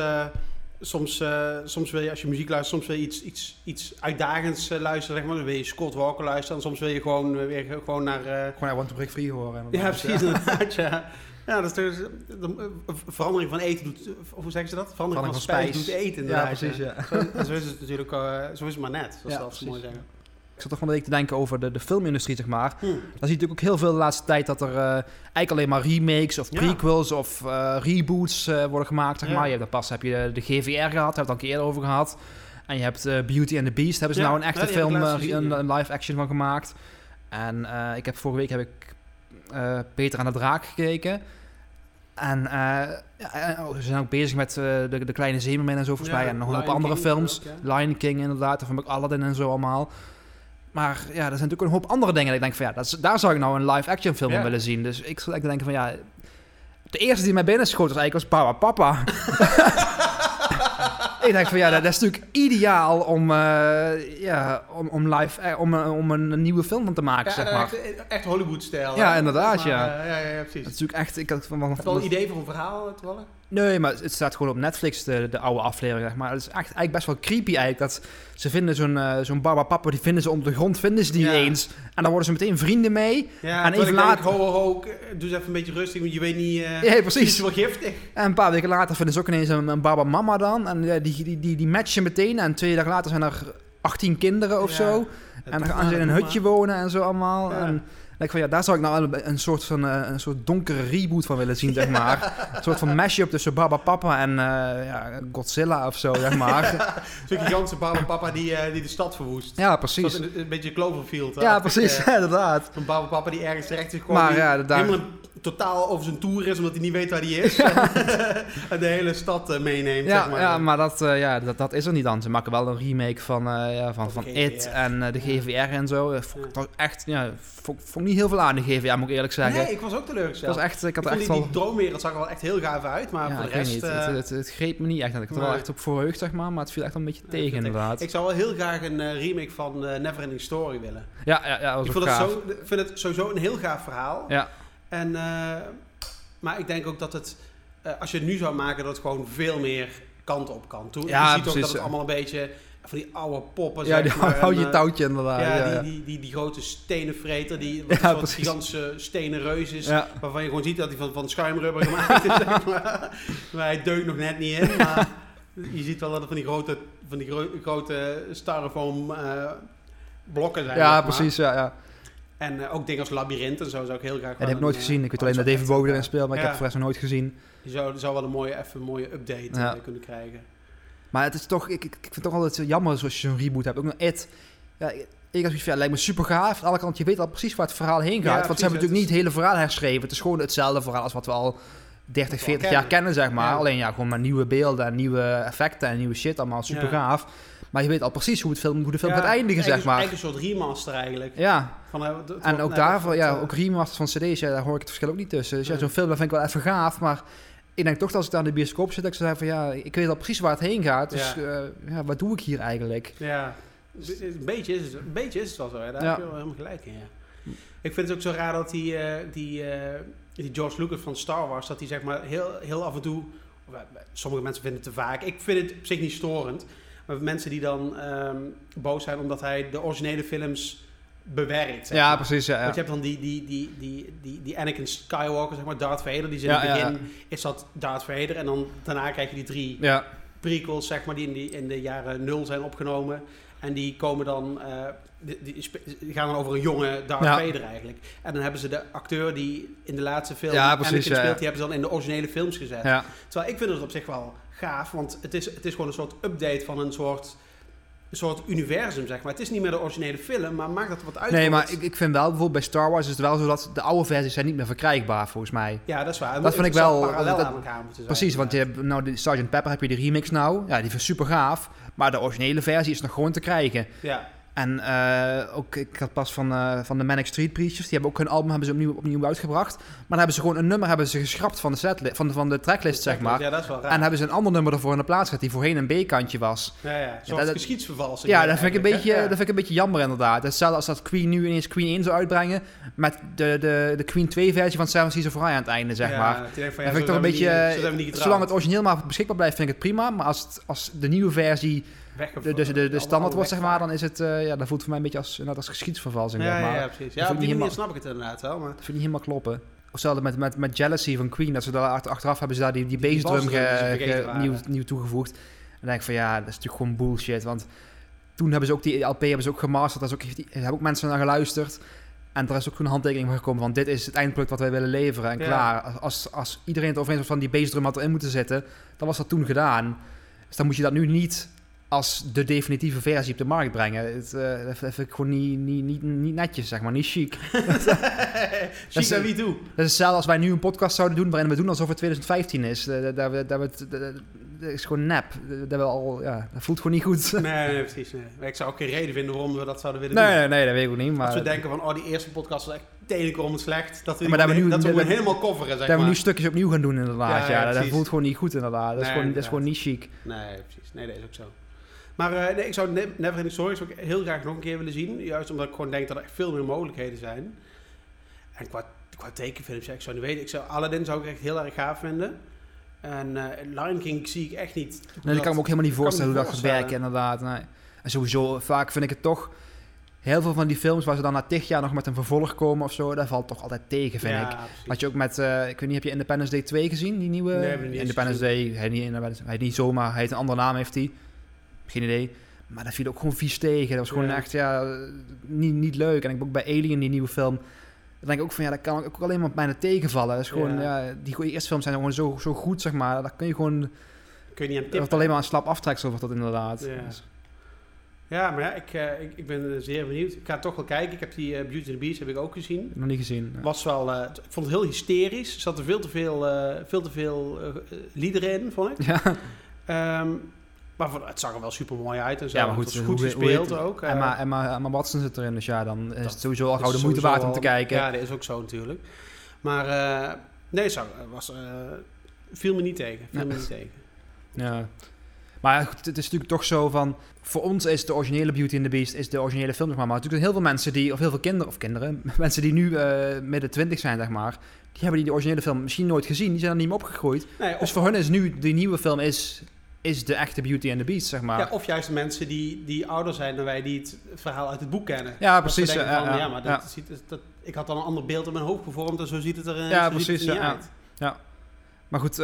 soms, eh, soms wil je als je muziek luistert, soms wil je iets, iets, iets uitdagends eh, luisteren. Zeg maar. Dan wil je Scott Walker luisteren en soms wil je gewoon weer gewoon naar... eh, Gewoon I Want to Break Free horen. ja, precies inderdaad. Ja. Ja, dat is dus, de, eh, verandering van eten doet, of hoe zeggen ze dat? Verandering, van, spijs doet eten Ja, precies, ja. Zo, zo is het natuurlijk, zo is het maar net, zoals Ja, dat ze mooi zeggen. Ik zat toch van de week te denken over de, de filmindustrie, zeg maar. Hm. Dan zie je natuurlijk ook heel veel de laatste tijd dat er eh, eigenlijk alleen maar remakes of Ja. prequels of eh, reboots eh, worden gemaakt, zeg Ja. maar. Je hebt, pas heb je de GVR gehad, daar hebben we het al een keer eerder over gehad. En je hebt Beauty and the Beast, hebben ze Ja, nou een echte heb film, een, live action van gemaakt. En ik heb vorige week heb ik Peter aan de Draak gekeken. En en, oh, ze zijn ook bezig met de, de Kleine Zeemermin en zo volgens mij. En nog een hoop andere films. Lion King inderdaad, heb ik Aladdin en zo allemaal. Maar ja, er zijn natuurlijk ook een hoop andere dingen. Dat ik denk van ja, dat is- daar zou ik nou een live-action film Ja. in willen zien. Dus ik zou eigenlijk denken van ja... De eerste die mij binnen schoot was eigenlijk was Papa Papa. ik denk van ja, dat is natuurlijk ideaal om, eh, ja, om, om, live, eh, om, eh, om een, nieuwe film van te maken, Ja, zeg maar. echt, echt Hollywood-stijl. Ja, inderdaad, Maar, ja. ja, ja, precies. Dat is natuurlijk echt... Ik had van, van, Heb je al een idee voor een verhaal toevallig? Nee, maar het staat gewoon op Netflix, de, de oude aflevering, zeg maar. Het is echt, eigenlijk best wel creepy eigenlijk, dat ze vinden zo'n eh zo'n Baba Papa, die vinden ze onder de grond, vinden ze die Ja. eens. En dan worden ze meteen vrienden mee. Ja, En even denk, later- Ho, ho, ho, doe eens even een beetje rustig, want je weet niet... eh Ja, Het precies. is wel giftig. En een paar weken later vinden ze ook ineens een, een Baba Mama dan. En die, die, die, die matchen meteen. En twee dagen later zijn er 18 kinderen of Ja. zo. En dan gaan ze in een hutje wonen en zo allemaal. Ja. En ik van ja, daar zou ik nou een, een soort van eh, een soort donkere reboot van willen zien, zeg maar. een soort van mashup tussen Baba Papa en eh, ja, Godzilla of zo, zeg maar. Zo'n gigantische Baba Papa die, eh, die de stad verwoest. ja, precies. Een, een beetje Cloverfield. Ja, precies, inderdaad. Een Baba Papa die ergens terecht is gekomen. Maar ja, daar- helemaal een- totaal over zijn tour is, omdat hij niet weet waar hij is. en de hele stad eh, meeneemt, Ja, zeg maar. ja, maar dat, eh, ja, dat, dat is er niet dan. Ze maken wel een remake van, eh, ja, van, van It en de. GVR en zo. Vond toch echt, ja, vond, vond niet heel veel aan de GVR, moet ik eerlijk zeggen. Nee, ik was ook teleurgesteld. was echt, ik had Ik er echt die, wel... die droomwereld zag er wel echt heel gaaf uit, maar ja, voor de rest... niet. Het, het, het greep me niet echt. Ik had er wel echt op verheugd, zeg maar. Maar het viel echt een beetje tegen, inderdaad. ik zou wel heel graag een remake van Neverending Story willen. Ja, ja, ja, dat Ik was vond het, gaaf. zo, ik vind het sowieso een heel gaaf verhaal. Ja, En, eh, maar ik denk ook dat het, eh, als je het nu zou maken, dat het gewoon veel meer kant op kan. Toen, Ja, je ziet ook dat het allemaal een beetje van die oude poppen, ja die maar. hou je eh, touwtje inderdaad. ja, Ja, die, ja. Die, die, die grote stenenvreter, die wat Ja, een soort gigantische stenen reus is. Waarvan je gewoon ziet dat hij van, van schuimrubber gemaakt is. zeg maar. maar hij deugt nog net niet in. Maar je ziet wel dat het van die grote, van die gro- grote styrofoam eh, blokken zijn. Ja, maar. precies, ja, ja. En eh, ook dingen als labyrint en zo zou ik heel graag Ja, die heb ik nooit eh, gezien. Ik weet alleen dat David Bowie erin eh, speelt, maar ik heb het voor nog nooit gezien. Die zou, zou wel een mooie, even een mooie update eh, kunnen krijgen. Maar het is toch, ik, ik, vind het toch altijd zo jammer zoals je zo'n reboot hebt. Ook nog It. Ja, ik zoiets van, ja, lijkt me super gaaf. Aan de andere kant, je weet al precies waar het verhaal heen gaat. Ja, want precies, ze hebben natuurlijk niet het hele verhaal herschreven. Het is gewoon hetzelfde verhaal als wat we al 30, Wat we 40 al jaar kennen. zeg maar. Ja. Alleen ja, gewoon maar nieuwe beelden en nieuwe effecten en nieuwe shit. Allemaal super gaaf. Maar je weet al precies hoe, het film, hoe de film Ja, gaat eindigen, zeg maar. Eigenlijk een soort remaster eigenlijk. Ja, Van, eh, het- het en ook daarvoor, ja, eh, ook remasters van cd's, ja, daar hoor ik het verschil ook niet tussen. Dus ja, zo'n film dat vind ik wel even gaaf, maar ik denk toch dat als ik daar in de bioscoop zit, dat ik zou zeggen van ja, ik weet al precies waar het heen gaat. Dus Ja. ja wat doe ik hier eigenlijk? Ja, een beetje is het, een beetje is het wel zo. Hè? Daar heb je wel helemaal gelijk in. Ja. Ik vind het ook zo raar dat die, eh, die, eh, die George Lucas van Star Wars, dat hij zeg maar heel, heel af en toe, eh, sommige mensen vinden het te vaak, ik vind het op zich niet storend, maar mensen die dan ehm, boos zijn omdat hij de originele films bewerkt. Ja, maar. precies. Ja, Want je hebt dan die, die, die, die, die, die Anakin Skywalker, zeg maar, Darth Vader, die is in het begin, is dat Darth Vader, en dan daarna krijg je die drie ja. prequels, zeg maar, die in, die in de jaren nul zijn opgenomen. En die komen dan, eh, die, die spe- die gaan dan over een jonge Darth Ja. Vader eigenlijk. En dan hebben ze de acteur die in de laatste film Ja, precies, Anakin ja. speelt, die hebben ze dan in de originele films gezet. Terwijl ik vind het op zich wel gaaf, want het is, het is gewoon een soort update van een soort, een soort universum, zeg maar. Het is niet meer de originele film, maar maakt dat er wat uit. Nee, maar ik, ik vind wel, bijvoorbeeld bij Star Wars is het wel zo dat de oude versies zijn niet meer verkrijgbaar, volgens mij. Ja, dat is waar. Dat vind ik wel- parallel dat- aan elkaar moeten zijn. Precies, want je hebt nou de Sgt. Pepper heb je de remix nou. Ja, die is super gaaf. Maar de originele versie is nog gewoon te krijgen. Ja, En eh, ook, ik had pas van, eh, van de Manic Street Preachers, die hebben ook hun album hebben ze opnieuw, opnieuw uitgebracht. Maar dan hebben ze gewoon een nummer hebben ze geschrapt van de, van, de- van de tracklist, zeg maar. Ja, dat is wel raar. En hebben ze een ander nummer ervoor in de plaats gezet, die voorheen een B-kantje was. ja, ja. Dat- dat- geschiedsvervalsing. Ja, dat vind, ik een beetje, dat vind ik een beetje jammer inderdaad. Hetzelfde als dat Queen nu ineens Queen 1 zou uitbrengen, met de, de, de Queen 2 versie van Seven Seas of Rye aan het einde, zeg Ja, maar. van, Dat ja, vind ik toch een beetje, niet- zolang het origineel maar beschikbaar blijft, vind ik het prima. Maar als, het, als de nieuwe versie De, dus de, de, de allemaal standaard wordt, zeg maar, dan is het, eh, ja, dat voelt voor mij een beetje als, net als geschiedsvervalsing, Ja, zeg maar. ja, ja, precies. Ja, op die manier helemaal- snap ik het inderdaad wel, maar... Dat vind ik niet helemaal kloppen. Of Hetzelfde met, met, met Jealousy van Queen, dat ze daar achter- achteraf hebben ze daar die, die Die bassdrum ge- nieuw, nieuw toegevoegd. En dan denk ik van ja, dat is natuurlijk gewoon bullshit. Want toen hebben ze ook die LP hebben ze ook gemasterd, daar ook, die- hebben ook mensen naar geluisterd. En er is ook een handtekening van gekomen van dit is het eindproduct wat wij willen leveren. En Ja. klaar, als, als iedereen het over eens was van die bassdrum had erin moeten zitten, dan was dat toen gedaan. Dus dan moet je dat nu niet als de definitieve versie op de markt brengen. Het, eh, dat vind ik gewoon niet, niet, niet, niet netjes, zeg maar, niet chic. Chic naar wie toe? Dat is hetzelfde als wij nu een podcast zouden doen waarin we doen alsof het 2015 is. Eh, Dat, dat, is gewoon nep. Dat, we al, ja, dat voelt gewoon niet goed. Nee, nee, precies. Nee. Ik zou ook geen reden vinden waarom we dat zouden willen Nee, doen. nee, nee, dat weet ik ook niet. Maar Als we denken van, oh, die eerste podcast was echt tenenkrommend slecht. Dat we, maar dat we nu- dat we dat- helemaal coveren, zeg dat we nu stukjes opnieuw gaan doen inderdaad. Ja, Ja, ja, dat voelt gewoon niet goed inderdaad. Dat is, Nee, gewoon, dat is gewoon niet chic. Nee, precies. Nee, dat is ook zo. Maar eh, nee, ik zou Ne- Neverending Stories ook heel graag nog een keer willen zien. Juist omdat ik gewoon denk dat er echt veel meer mogelijkheden zijn. En qua, qua tekenfilms, ja, ik zou niet weten. Ik zou, Aladdin zou ik echt heel erg gaaf vinden. En eh Lion King zie ik echt niet. Nee, ik kan me ook helemaal niet voorstellen hoe dat gaat werken inderdaad. Nee. En sowieso, vaak vind ik het toch... Heel veel van die films waar ze dan na tig jaar nog met een vervolg komen of zo, dat valt toch altijd tegen, vind ja, ik. precies. Had je ook met, eh, ik weet niet, heb je Independence Day 2 gezien? Die nieuwe? Nee, Independence Day, hij niet, hij niet zomaar, hij heeft een andere naam heeft hij. Geen idee. Maar dat viel ook gewoon vies tegen. Dat was gewoon Ja. echt, ja, niet, niet leuk. En ik heb ook bij Alien, die nieuwe film, dan denk ik ook van, ja, dat kan ook alleen maar bijna tegenvallen. Dat is gewoon, Ja. ja. die eerste films zijn gewoon zo, zo goed, zeg maar. Dat kun je gewoon, Kun je niet aan dat tippen. alleen maar een slap aftreksel wordt dat inderdaad. Ja. Dus- Ja, maar ja, ik, eh, ik, ik ben eh, zeer benieuwd. Ik ga toch wel kijken. Ik heb die eh, Beauty and the Beast heb ik ook gezien. nog niet gezien. Ja. Was wel, eh, ik vond het heel hysterisch. Er zaten veel te veel, veel, te veel liederen in, vond ik. Ja, Ehm, maar voor- het zag er wel super mooi uit en zo. Ja, maar Het goed, was hoe- goed hoe gespeeld ook. eh. Emma, Emma, Emma Watson zit erin, dus ja, dan is het sowieso al gauw de moeite waard om te kijken. Ja, dat is ook zo natuurlijk. Maar eh, nee, zag- was, eh, viel me niet tegen. Viel Ja. me niet tegen. Ja. Maar goed, het is natuurlijk toch zo van... Voor ons is de originele Beauty and the Beast is de originele film, zeg maar. Maar natuurlijk heel veel mensen die... Of heel veel kinderen... Of kinderen... Mensen die nu eh, midden twintig zijn, zeg maar... Die hebben die originele film misschien nooit gezien. Die zijn er niet meer opgegroeid. Nee, of, Dus voor hun is nu... Die nieuwe film is, is de echte Beauty and the Beast, zeg maar. ja, of juist de mensen die, die ouder zijn dan wij, die het verhaal uit het boek kennen. Ja, precies. ja, van, ja, ja, maar ja. dat Ziet, dat, ik had dan een ander beeld in mijn hoofd gevormd en zo ziet het er, eh, Ja, precies, er ja, uit. Maar goed,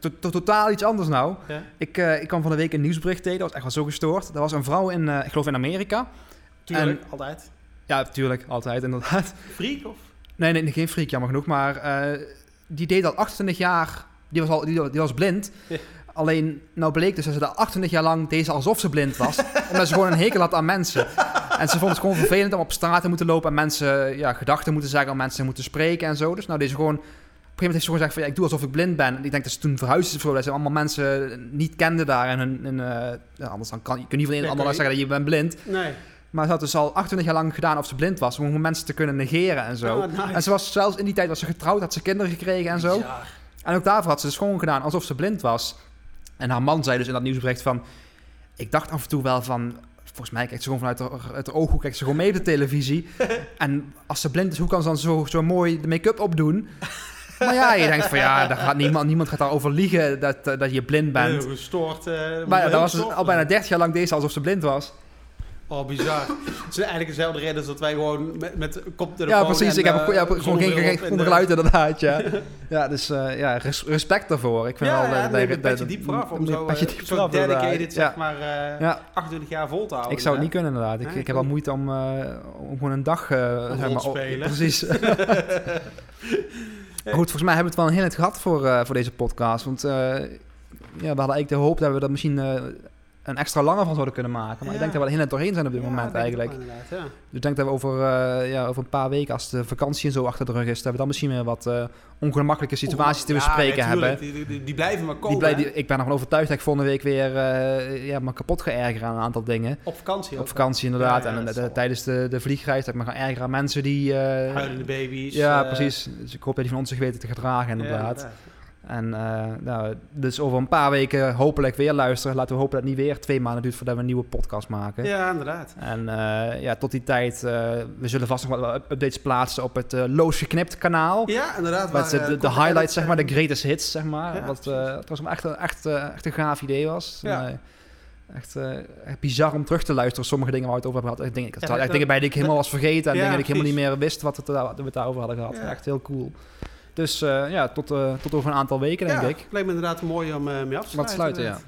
to- to- totaal iets anders nou. Ja. Ik, eh, ik kwam van de week een nieuwsbericht tegen. Dat was echt wel zo gestoord. Er was een vrouw in, ik geloof in Amerika. Tuurlijk, altijd. Ja, natuurlijk. Altijd, inderdaad. Freak of? Nee, nee, geen freak, jammer genoeg. Maar die deed al 28 jaar... Die was, al, die, die was blind. Ja. Alleen, nou bleek dus dat ze al 28 jaar lang deed ze alsof ze blind was. omdat ze gewoon een hekel had aan mensen. En ze vond het gewoon vervelend om op straat te moeten lopen... en mensen ja, gedachten moeten zeggen, om mensen moeten spreken en zo. Dus nou, deze gewoon... Op een gegeven moment heeft ze gewoon gezegd van... Ja, ik doe alsof ik blind ben. En ik denk dat ze toen verhuisd is of zo. Dat ze allemaal mensen niet kenden daar. En hun, eh, ja, anders dan kan je kunt niet van een Nee, ander zeggen dat je bent blind. Nee. Maar ze had dus al 28 jaar lang gedaan of ze blind was. Om mensen te kunnen negeren en zo. Oh, nice. En ze was zelfs in die tijd was ze getrouwd, had ze kinderen gekregen en zo. En ook daarvoor had ze dus gewoon gedaan alsof ze blind was. En haar man zei dus in dat nieuwsbericht van... Ik dacht af en toe wel van... Volgens mij kijkt ze gewoon vanuit de ooghoek kijkt ze gewoon mee op de televisie. en als ze blind is, hoe kan ze dan zo, zo mooi de make-up opdoen? Maar ja, je denkt van ja, daar gaat niemand, niemand gaat daarover liegen dat, eh, dat je blind bent. Gestoord. eh, Maar dat was dus al bijna 30 jaar lang deze alsof ze blind was. Oh, bizar. Het is eigenlijk dezelfde reden als dat wij gewoon met, met koptelefoon Ja, precies. en, ik heb eh, ja, gewoon geen, en, eh, geluid inderdaad, ja. ja, dus eh, ja, res- respect daarvoor. Ik vind Ja, ja, het dat- petje diep vooraf om een zo, petje eh, diep zo dedicated, zeg maar, Ja, 28 jaar vol te houden. ik zou het niet kunnen inderdaad. Ik, ik heb wel ook moeite om, om gewoon een dag... eh, zeg maar, spelen. Precies. Goed, volgens mij hebben we het wel een heel net gehad voor, voor deze podcast. Want ja, we hadden eigenlijk de hoop dat we dat misschien... een extra lange van zouden kunnen maken. Maar Ja. ik denk dat we er heel net doorheen zijn op dit Ja, moment ik eigenlijk. ja. Dus ik denk dat we over, eh, ja, over een paar weken, als de vakantie en zo achter de rug is, dat we dan misschien weer wat eh, ongemakkelijke situaties te bespreken hebben. Die, die, die blijven maar komen. Die ik ben ervan overtuigd dat ik volgende week weer eh, ja, me kapot ga ergeren aan een aantal dingen. Op vakantie Op vakantie inderdaad. En tijdens de, de vliegreis dat ik me ga ergeren aan mensen die... Huilende baby's. ja, precies. Dus ik hoop dat die van ons zich weten te gedragen inderdaad. En eh, nou, dus over een paar weken hopelijk weer luisteren. Laten we hopen dat het niet weer twee maanden duurt voordat we een nieuwe podcast maken. Ja, inderdaad. En eh, ja, tot die tijd, eh, we zullen vast nog wat updates plaatsen op het eh Loos Geknipt kanaal. Ja, inderdaad. Waar, de, highlights, zeg maar, de greatest hits, zeg maar. Ja, wat, het was echt, echt, echt een gaaf idee was. Ja. En, echt, echt bizar om terug te luisteren. Sommige dingen waar we het over hebben gehad. Ik denk, ik Ja, dingen bij die ik helemaal was vergeten. En Ja, dingen die ik helemaal niet meer wist wat, het, wat we het daarover hadden gehad. Ja. Echt heel cool. Dus eh, ja, tot, eh, tot over een aantal weken, denk ja, ik. lijkt me inderdaad mooi om eh, mee af te Wat sluiten, ja.